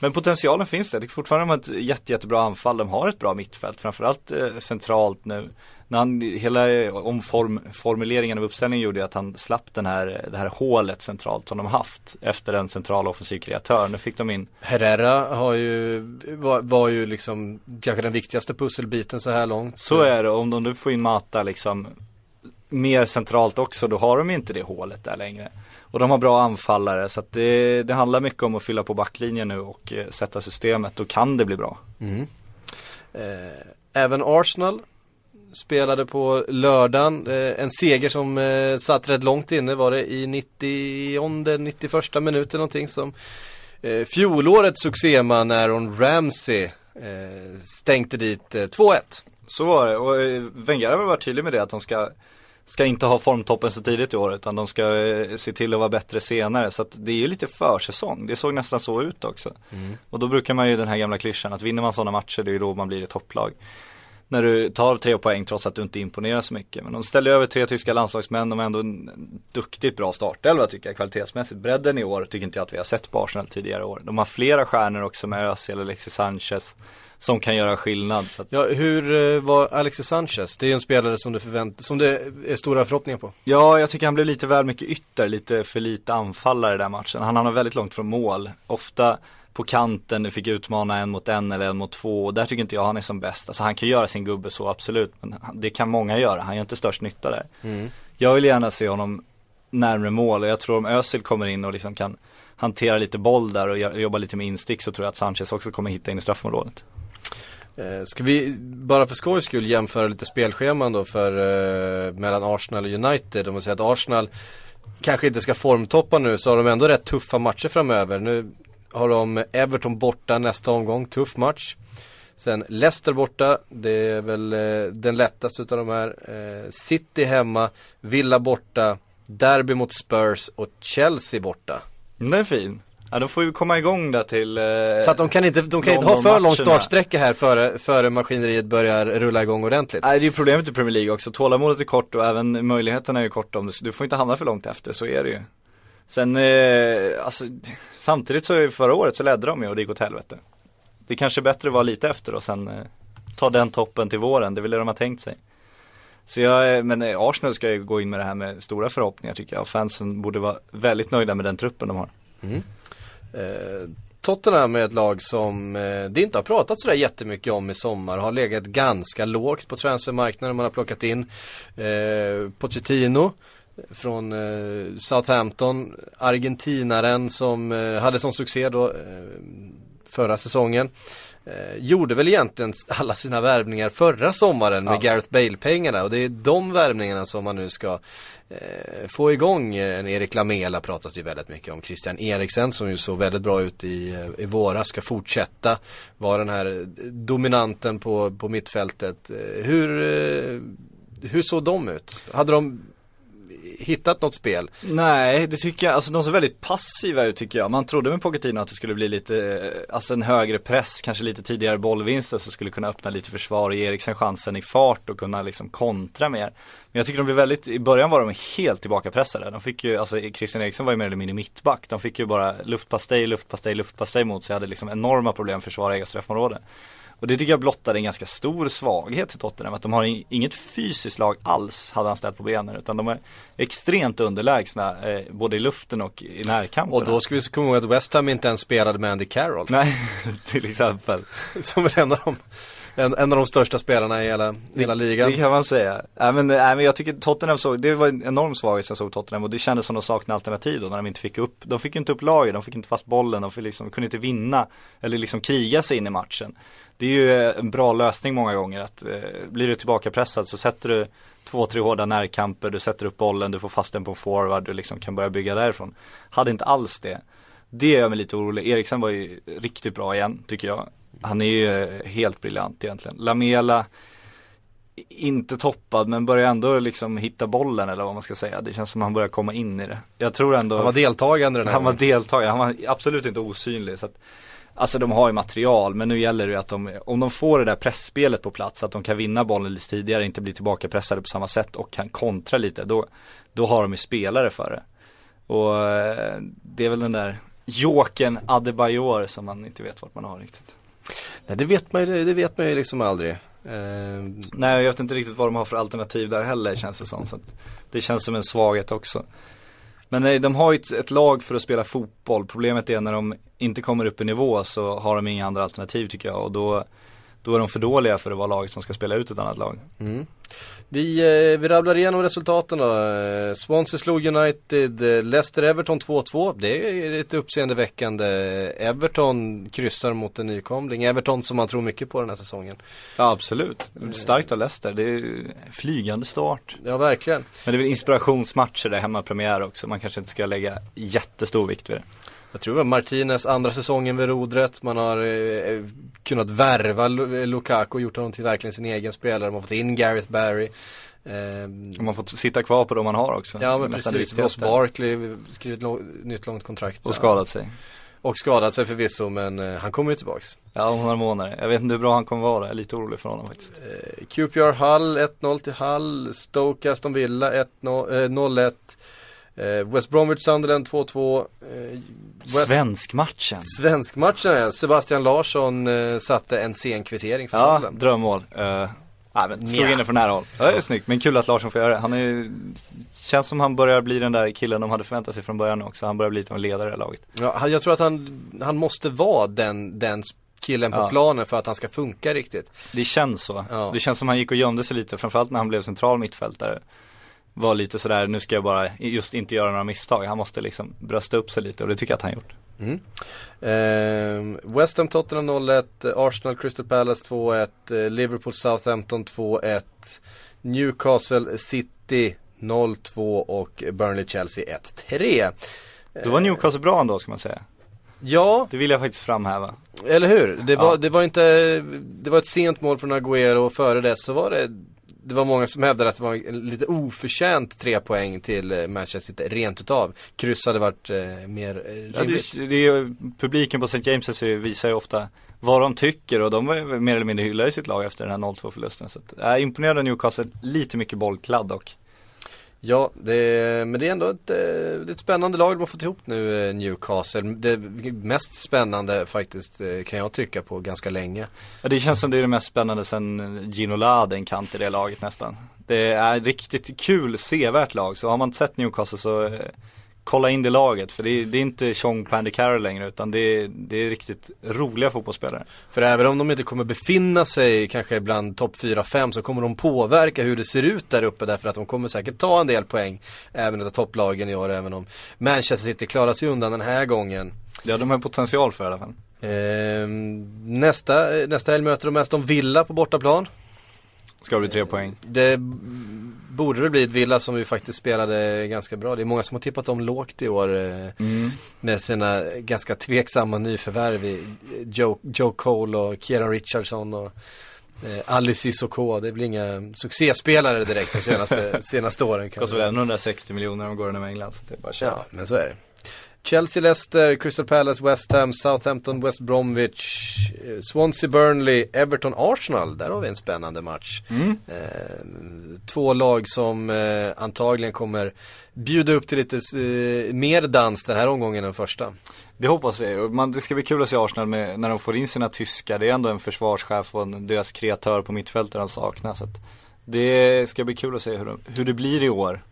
Men potentialen finns där. Det är fortfarande ett jätte, jättebra anfall. De har ett bra mittfält. Framförallt eh, centralt nu. När han, hela eh, omform, formuleringen av uppställningen gjorde ju att han slapp den här, det här hålet centralt som de haft efter en central offensiv kreatör. Nu fick de in Herrera har ju, var, var ju liksom kanske den viktigaste pusselbiten så här långt. Så är det, om de nu får in Mata liksom mer centralt också, då har de ju inte det hålet där längre. Och de har bra anfallare, så att det, det handlar mycket om att fylla på backlinjen nu och eh, sätta systemet, då kan det bli bra. Mm. Eh, även Arsenal spelade på lördagen. Eh, en seger som eh, satt rätt långt inne var det i 90 91 minuten någonting som eh, fjolårets succéman Aaron Ramsey eh, stänkte dit eh, 2-1. Så var det, och eh, Wenger har varit tydlig med det att de ska Ska inte ha formtoppen så tidigt i år utan de ska eh, se till att vara bättre senare så att det är ju lite försäsong. Det såg nästan så ut också. Och då brukar man ju den här gamla klyschan att vinner man sådana matcher det är ju då man blir ett topplag. När du tar tre poäng trots att du inte imponerar så mycket. Men de ställer över tre tyska landslagsmän, de har ändå en duktigt bra startelva tycker jag kvalitetsmässigt. Bredden i år tycker inte jag att vi har sett på Arsenal tidigare år. De har flera stjärnor också med Özil och Alexis Sanchez som kan göra skillnad. Att... Ja, hur eh, var Alexis Sanchez? Det är ju en spelare som det, förvänt- som det är stora förhoppningar på. Ja, jag tycker han blev lite väl mycket ytter, lite för lite anfallare i den matchen. Han hamnar väldigt långt från mål. Ofta på kanten, fick utmana en mot en eller en mot två. Och där tycker inte jag han är som bäst. Alltså han kan göra sin gubbe så absolut, men det kan många göra. Han gör inte störst nytta där. Jag vill gärna se honom närmare mål och jag tror om Özil kommer in och liksom kan hantera lite boll där och jobba lite med instick så tror jag att Sanchez också kommer hitta in i straffområdet. Eh, Ska vi bara för skojs skull jämföra lite spelscheman då för eh, mellan Arsenal och United? Om man säger att Arsenal kanske inte ska formtoppa nu så har de ändå rätt tuffa matcher framöver. Nu har de Everton borta nästa omgång, tuff match. Sen Leicester borta, det är väl eh, den lättaste utav de här. Eh, City hemma, Villa borta, Derby mot Spurs och Chelsea borta. Det är fin. Ja, då får vi komma igång där till eh, Så att de kan inte, de kan inte ha för lång startsträcka här före, före maskineriet börjar rulla igång ordentligt. Nej det är ju problemet i Premier League också, tålamodet är kort och även möjligheterna är ju korta om du får inte hamna för långt efter, så är det ju. Sen, eh, alltså samtidigt så förra året så ledde de ju och det gick åt helvete. Det kanske är bättre att vara lite efter och sen eh, ta den toppen till våren, det är väl det de har tänkt sig. Så jag, eh, men eh, Arsenal ska ju gå in med det här med stora förhoppningar tycker jag och fansen borde vara väldigt nöjda med den truppen de har. Mm. Eh, Tottenham är ett lag som eh, det inte har pratat sådär jättemycket om i sommar. Har legat ganska lågt på transfermarknaden. Man har plockat in eh, Pochettino från eh, Southampton. Argentinaren som eh, hade sån succé då eh, förra säsongen. Gjorde väl egentligen alla sina värvningar förra sommaren med Ja. Gareth Bale-pengarna och det är de värvningarna som man nu ska få igång. En Erik Lamela pratas det ju väldigt mycket om. Christian Eriksen som ju såg väldigt bra ut i, i våras ska fortsätta vara den här dominanten på, på mittfältet. Hur, hur såg de ut? Hade de hittat något spel. Nej, det tycker jag, alltså de ser väldigt passiva ut tycker jag. Man trodde med Pochettino att det skulle bli lite, eh, alltså en högre press, kanske lite tidigare bollvinster som skulle kunna öppna lite försvar och ge Eriksen chansen i fart och kunna liksom kontra mer. Men jag tycker de blev väldigt, i början var de helt tillbakapressade. De fick ju, alltså Christian Eriksen var ju mer eller mindre mittback. De fick ju bara luftpastej, luftpastej, luftpastej mot sig. Hade liksom enorma problem att försvara eget straffområde. Och det tycker jag blottade en ganska stor svaghet till Tottenham. Att de har inget fysiskt lag alls, hade han ställt på benen. Utan de är extremt underlägsna, eh, både i luften och i närkamperna. Och då ska vi komma ihåg att West Ham inte ens spelade med Andy Carroll. Nej, [LAUGHS] till exempel. [LAUGHS] Som är en av de en, en av de största spelarna i hela, det, hela ligan. Det kan man säga. Äh, men, äh, men jag tycker Tottenham såg, det var en enorm svaghet som jag såg Tottenham och det kändes som de saknade alternativ då när de inte fick upp, de fick inte upp laget, de fick inte fast bollen, de fick liksom, kunde inte vinna eller liksom kriga sig in i matchen. Det är ju eh, en bra lösning många gånger att eh, blir du tillbaka pressad så sätter du två, tre hårda närkamper, du sätter upp bollen, du får fast den på forward, du liksom kan börja bygga därifrån. Hade inte alls det. Det gör mig lite orolig. Eriksen var ju riktigt bra igen, tycker jag. Han är ju eh, helt briljant egentligen. Lamela inte toppad men börjar ändå liksom hitta bollen eller vad man ska säga. Det känns som han börjar komma in i det. Jag tror ändå Han var deltagande den här Han var deltagande, han var absolut inte osynlig. Så att, alltså de har ju material men nu gäller det ju att de, om de får det där pressspelet på plats, att de kan vinna bollen lite tidigare, inte bli tillbaka pressade på samma sätt och kan kontra lite. Då, då har de ju spelare för det. Och eh, det är väl den där Jokern Adebayor som man inte vet vart man har riktigt. Nej det vet man ju, det vet man ju liksom aldrig. Uh... Nej jag vet inte riktigt vad de har för alternativ där heller känns det som. Så det känns som en svaghet också. Men nej, de har ju ett, ett, lag för att spela fotboll. Problemet är när de inte kommer upp i nivå så har de inga andra alternativ tycker jag. Och då, då är de för dåliga för att vara laget som ska spela ut ett annat lag. Mm. Vi, eh, vi rabblar igenom resultaten då. Eh, Swansea slog United, eh, Leicester-Everton 2-2. Det är ett uppseendeväckande. Everton kryssar mot en nykomling. Everton som man tror mycket på den här säsongen. Ja absolut. Starkt av Leicester. Det är flygande start. Ja verkligen. Men det är väl inspirationsmatcher där hemmapremiär också. Man kanske inte ska lägga jättestor vikt vid det. Jag tror det var Martinez andra säsongen vid rodret. Man har eh, kunnat värva Lukaku och gjort honom till verkligen sin egen spelare. Man har fått in Gareth Barry. Eh, man fått sitta kvar på de man har också. Ja men precis. Ross Barkley skrivit nytt långt kontrakt. Och skadat sig. Och skadat sig förvisso men eh, han kommer ju tillbaks. Ja om några månader. Jag vet inte hur bra han kommer vara. Jag är lite orolig för honom faktiskt. Eh, QPR Hull 1-0 till Hull. Stoke Aston Villa 0-1. Eh, Eh, West Bromwich Sunderland 2-2. Eh, Svenskmatchen. Svenskmatchen ja. Sebastian Larsson eh, satte en sen kvittering för ja, Sunderland. Ja, drömmål. Uh, nej, men slog in det från nära håll. Det är snyggt, men kul att Larsson får göra det. Han är Känns som han börjar bli den där killen de hade förväntat sig från början också. Han börjar bli lite av en ledare i laget. Ja, jag tror att han, han måste vara den, den killen på ja. planen för att han ska funka riktigt. Det känns så. Ja. Det känns som han gick och gömde sig lite, framförallt när han blev central mittfältare var lite sådär, nu ska jag bara just inte göra några misstag. Han måste liksom brösta upp sig lite och det tycker jag att han gjort. Mm. Eh, West Ham Tottenham 0-1, Arsenal Crystal Palace 2-1, eh, Liverpool Southampton 2-1, Newcastle City 0-2 och Burnley Chelsea 1-3. Då var Newcastle bra ändå ska man säga. Ja. Det vill jag faktiskt framhäva. Eller hur? Det var, ja. det var inte, det var ett sent mål från Agüero och före det så var det det var många som hävdade att det var lite oförtjänt tre poäng till eh, Manchester City, rent utav. Kryss hade varit eh, mer eh, rimligt. Ja, det, det är, publiken på St. James' visar ju ofta vad de tycker och de mer eller mindre hyllade sitt lag efter den här 0-2 förlusten. Så att, jag är imponerad av Newcastle, lite mycket bollkladd dock. Ja, det, men det är ändå ett, eh, det är ett spännande lag de har fått ihop nu, eh, Newcastle. Det mest spännande faktiskt eh, kan jag tycka på ganska länge. Ja, det känns som det är det mest spännande sen Gino Lade en kant i det laget nästan. Det är riktigt kul, sevärt lag. Så har man inte sett Newcastle så kolla in det laget för det är, det är inte Chong Pandy Carroll längre utan det är, det är riktigt roliga fotbollsspelare. För även om de inte kommer befinna sig kanske bland topp 4-5 så kommer de påverka hur det ser ut där uppe därför att de kommer säkert ta en del poäng även av topplagen i år även om Manchester City klarar sig undan den här gången. Ja de har potential för i alla fall. Eh, nästa, nästa helg möter de Aston Villa på bortaplan. Ska det bli tre poäng? Det borde det bli ett Villa som ju faktiskt spelade ganska bra. Det är många som har tippat dem lågt i år eh, mm. med sina ganska tveksamma nyförvärv i Joe, Joe Cole och Kieran Richardson och Eh, Ali Cissoko, det blir inga succéspelare direkt de senaste, [LAUGHS] senaste åren. Kostar väl 160 miljoner om de går inom England. Så det är bara att köra. Ja, men så är det. Chelsea, Leicester, Crystal Palace, West Ham, Southampton, West Bromwich, eh, Swansea, Burnley, Everton, Arsenal. Där har vi en spännande match. Mm. Eh, två lag som eh, antagligen kommer bjuda upp till lite eh, mer dans den här omgången än första. Det hoppas vi. Man, det ska bli kul att se Arsenal med, när de får in sina tyskar. Det är ändå en försvarschef och en, deras kreatör på mittfältet de att det ska bli kul att se hur, de, hur det blir i år.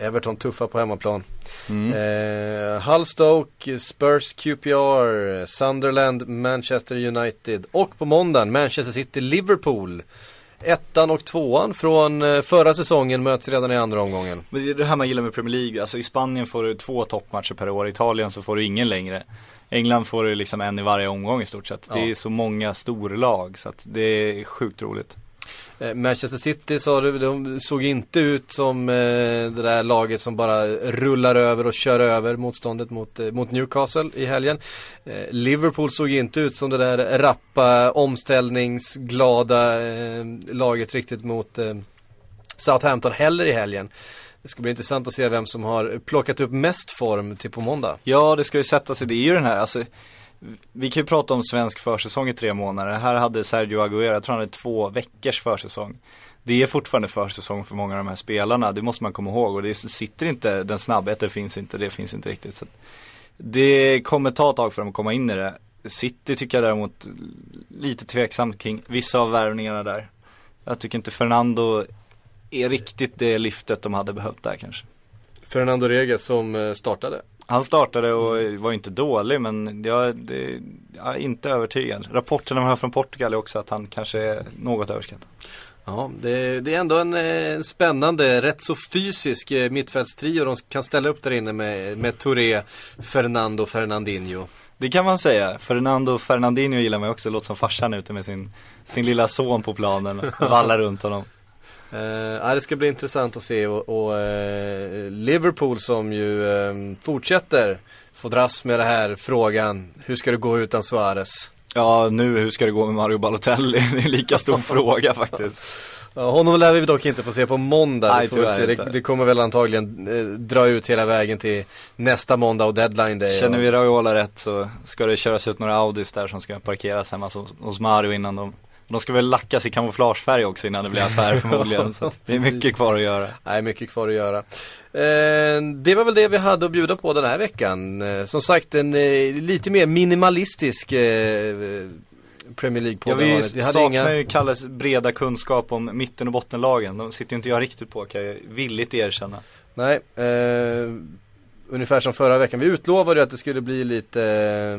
Everton tuffa på hemmaplan. Mm. Eh, Hull Stoke, Spurs QPR, Sunderland, Manchester United och på måndagen Manchester City, Liverpool. Ettan och tvåan från eh, förra säsongen möts redan i andra omgången. Men det är det här man gillar med Premier League. Alltså i Spanien får du två toppmatcher per år. I Italien så får du ingen längre. England får du liksom en i varje omgång i stort sett. Ja. Det är så många storlag så att det är sjukt roligt. Eh, Manchester City sa du, de såg inte ut som eh, det där laget som bara rullar över och kör över motståndet mot, eh, mot Newcastle i helgen. Liverpool såg inte ut som det där rappa, omställningsglada laget riktigt mot Southampton heller i helgen. Det ska bli intressant att se vem som har plockat upp mest form till på måndag. Ja, det ska ju sätta sig. Det är ju den här, alltså vi kan ju prata om svensk försäsong i tre månader. Här hade Sergio Aguero, jag tror han hade två veckors försäsong. Det är fortfarande försäsong för många av de här spelarna, det måste man komma ihåg. Och det sitter inte, den snabbheten finns inte, det finns inte riktigt. Så det kommer ta ett tag för dem att komma in i det. City tycker jag däremot lite tveksamt kring vissa av värvningarna där. Jag tycker inte Fernando är riktigt det lyftet de hade behövt där kanske. Fernando Reges som eh, startade. Han startade och var inte dålig men jag, det, jag är inte övertygad. Rapporterna man hör från Portugal är också att han kanske är något överskattad. Ja, det, det är ändå en eh, spännande, rätt så fysisk eh, mittfältstrio de kan ställa upp där inne med, med Touré, Fernando, Fernandinho. Det kan man säga. Fernando Fernandinho gillar mig också. Låter som farsan ute med sin, sin lilla son på planen och vallar runt honom. Eh, det ska bli intressant att se och, och eh, Liverpool som ju eh, fortsätter få dras med det här frågan, hur ska det gå utan Suarez? Ja, nu hur ska det gå med Mario Balotelli? [LAUGHS] Det är en lika stor fråga faktiskt. Ja, honom lär vi dock inte få se på måndag. Nej, får se. Det, det kommer väl antagligen eh, dra ut hela vägen till nästa måndag och deadline day. Känner vi Raiola rätt så ska det köras ut några Audis där som ska parkeras hemma hos Mario innan de de ska väl lackas i kamouflagefärg också innan det blir affär [LAUGHS] förmodligen. så det är mycket kvar att göra. Nej, mycket kvar att göra. Eh, det var väl det vi hade att bjuda på den här veckan. Eh, som sagt en eh, lite mer minimalistisk eh, Premier League-podd. Ja, vi, vi saknar ju Kalles breda kunskap om mitten och bottenlagen. De sitter ju inte jag riktigt på kan jag villigt erkänna. Nej, eh, ungefär som förra veckan. Vi utlovade ju att det skulle bli lite eh,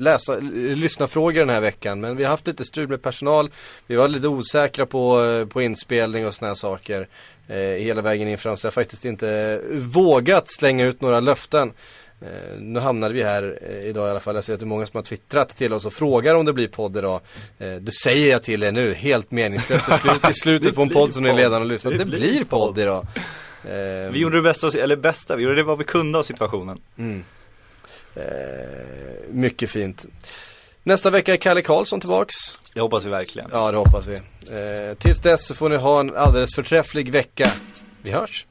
läsa, lyssna frågor den här veckan. Men vi har haft lite strul med personal. Vi var lite osäkra på, eh, på inspelning och såna här saker. Eh, hela vägen in fram. Så jag har faktiskt inte vågat slänga ut några löften. Eh, nu hamnade vi här eh, idag i alla fall. Jag ser att det är många som har twittrat till oss och frågar om det blir podd idag. Eh, det säger jag till er nu, helt meningslöst. I slutet, slutet [LAUGHS] på en podd som ni redan har lyssnat. Det Det, blir podd idag. Eh, Vi gjorde det bästa, eller bästa, vi gjorde det vad vi kunde av situationen. Mm. Eh, mycket fint. Nästa vecka är Kalle Karlsson tillbaks. Det hoppas vi verkligen. Ja, det hoppas vi. Eh, tills dess så får ni ha en alldeles förträfflig vecka. Vi hörs!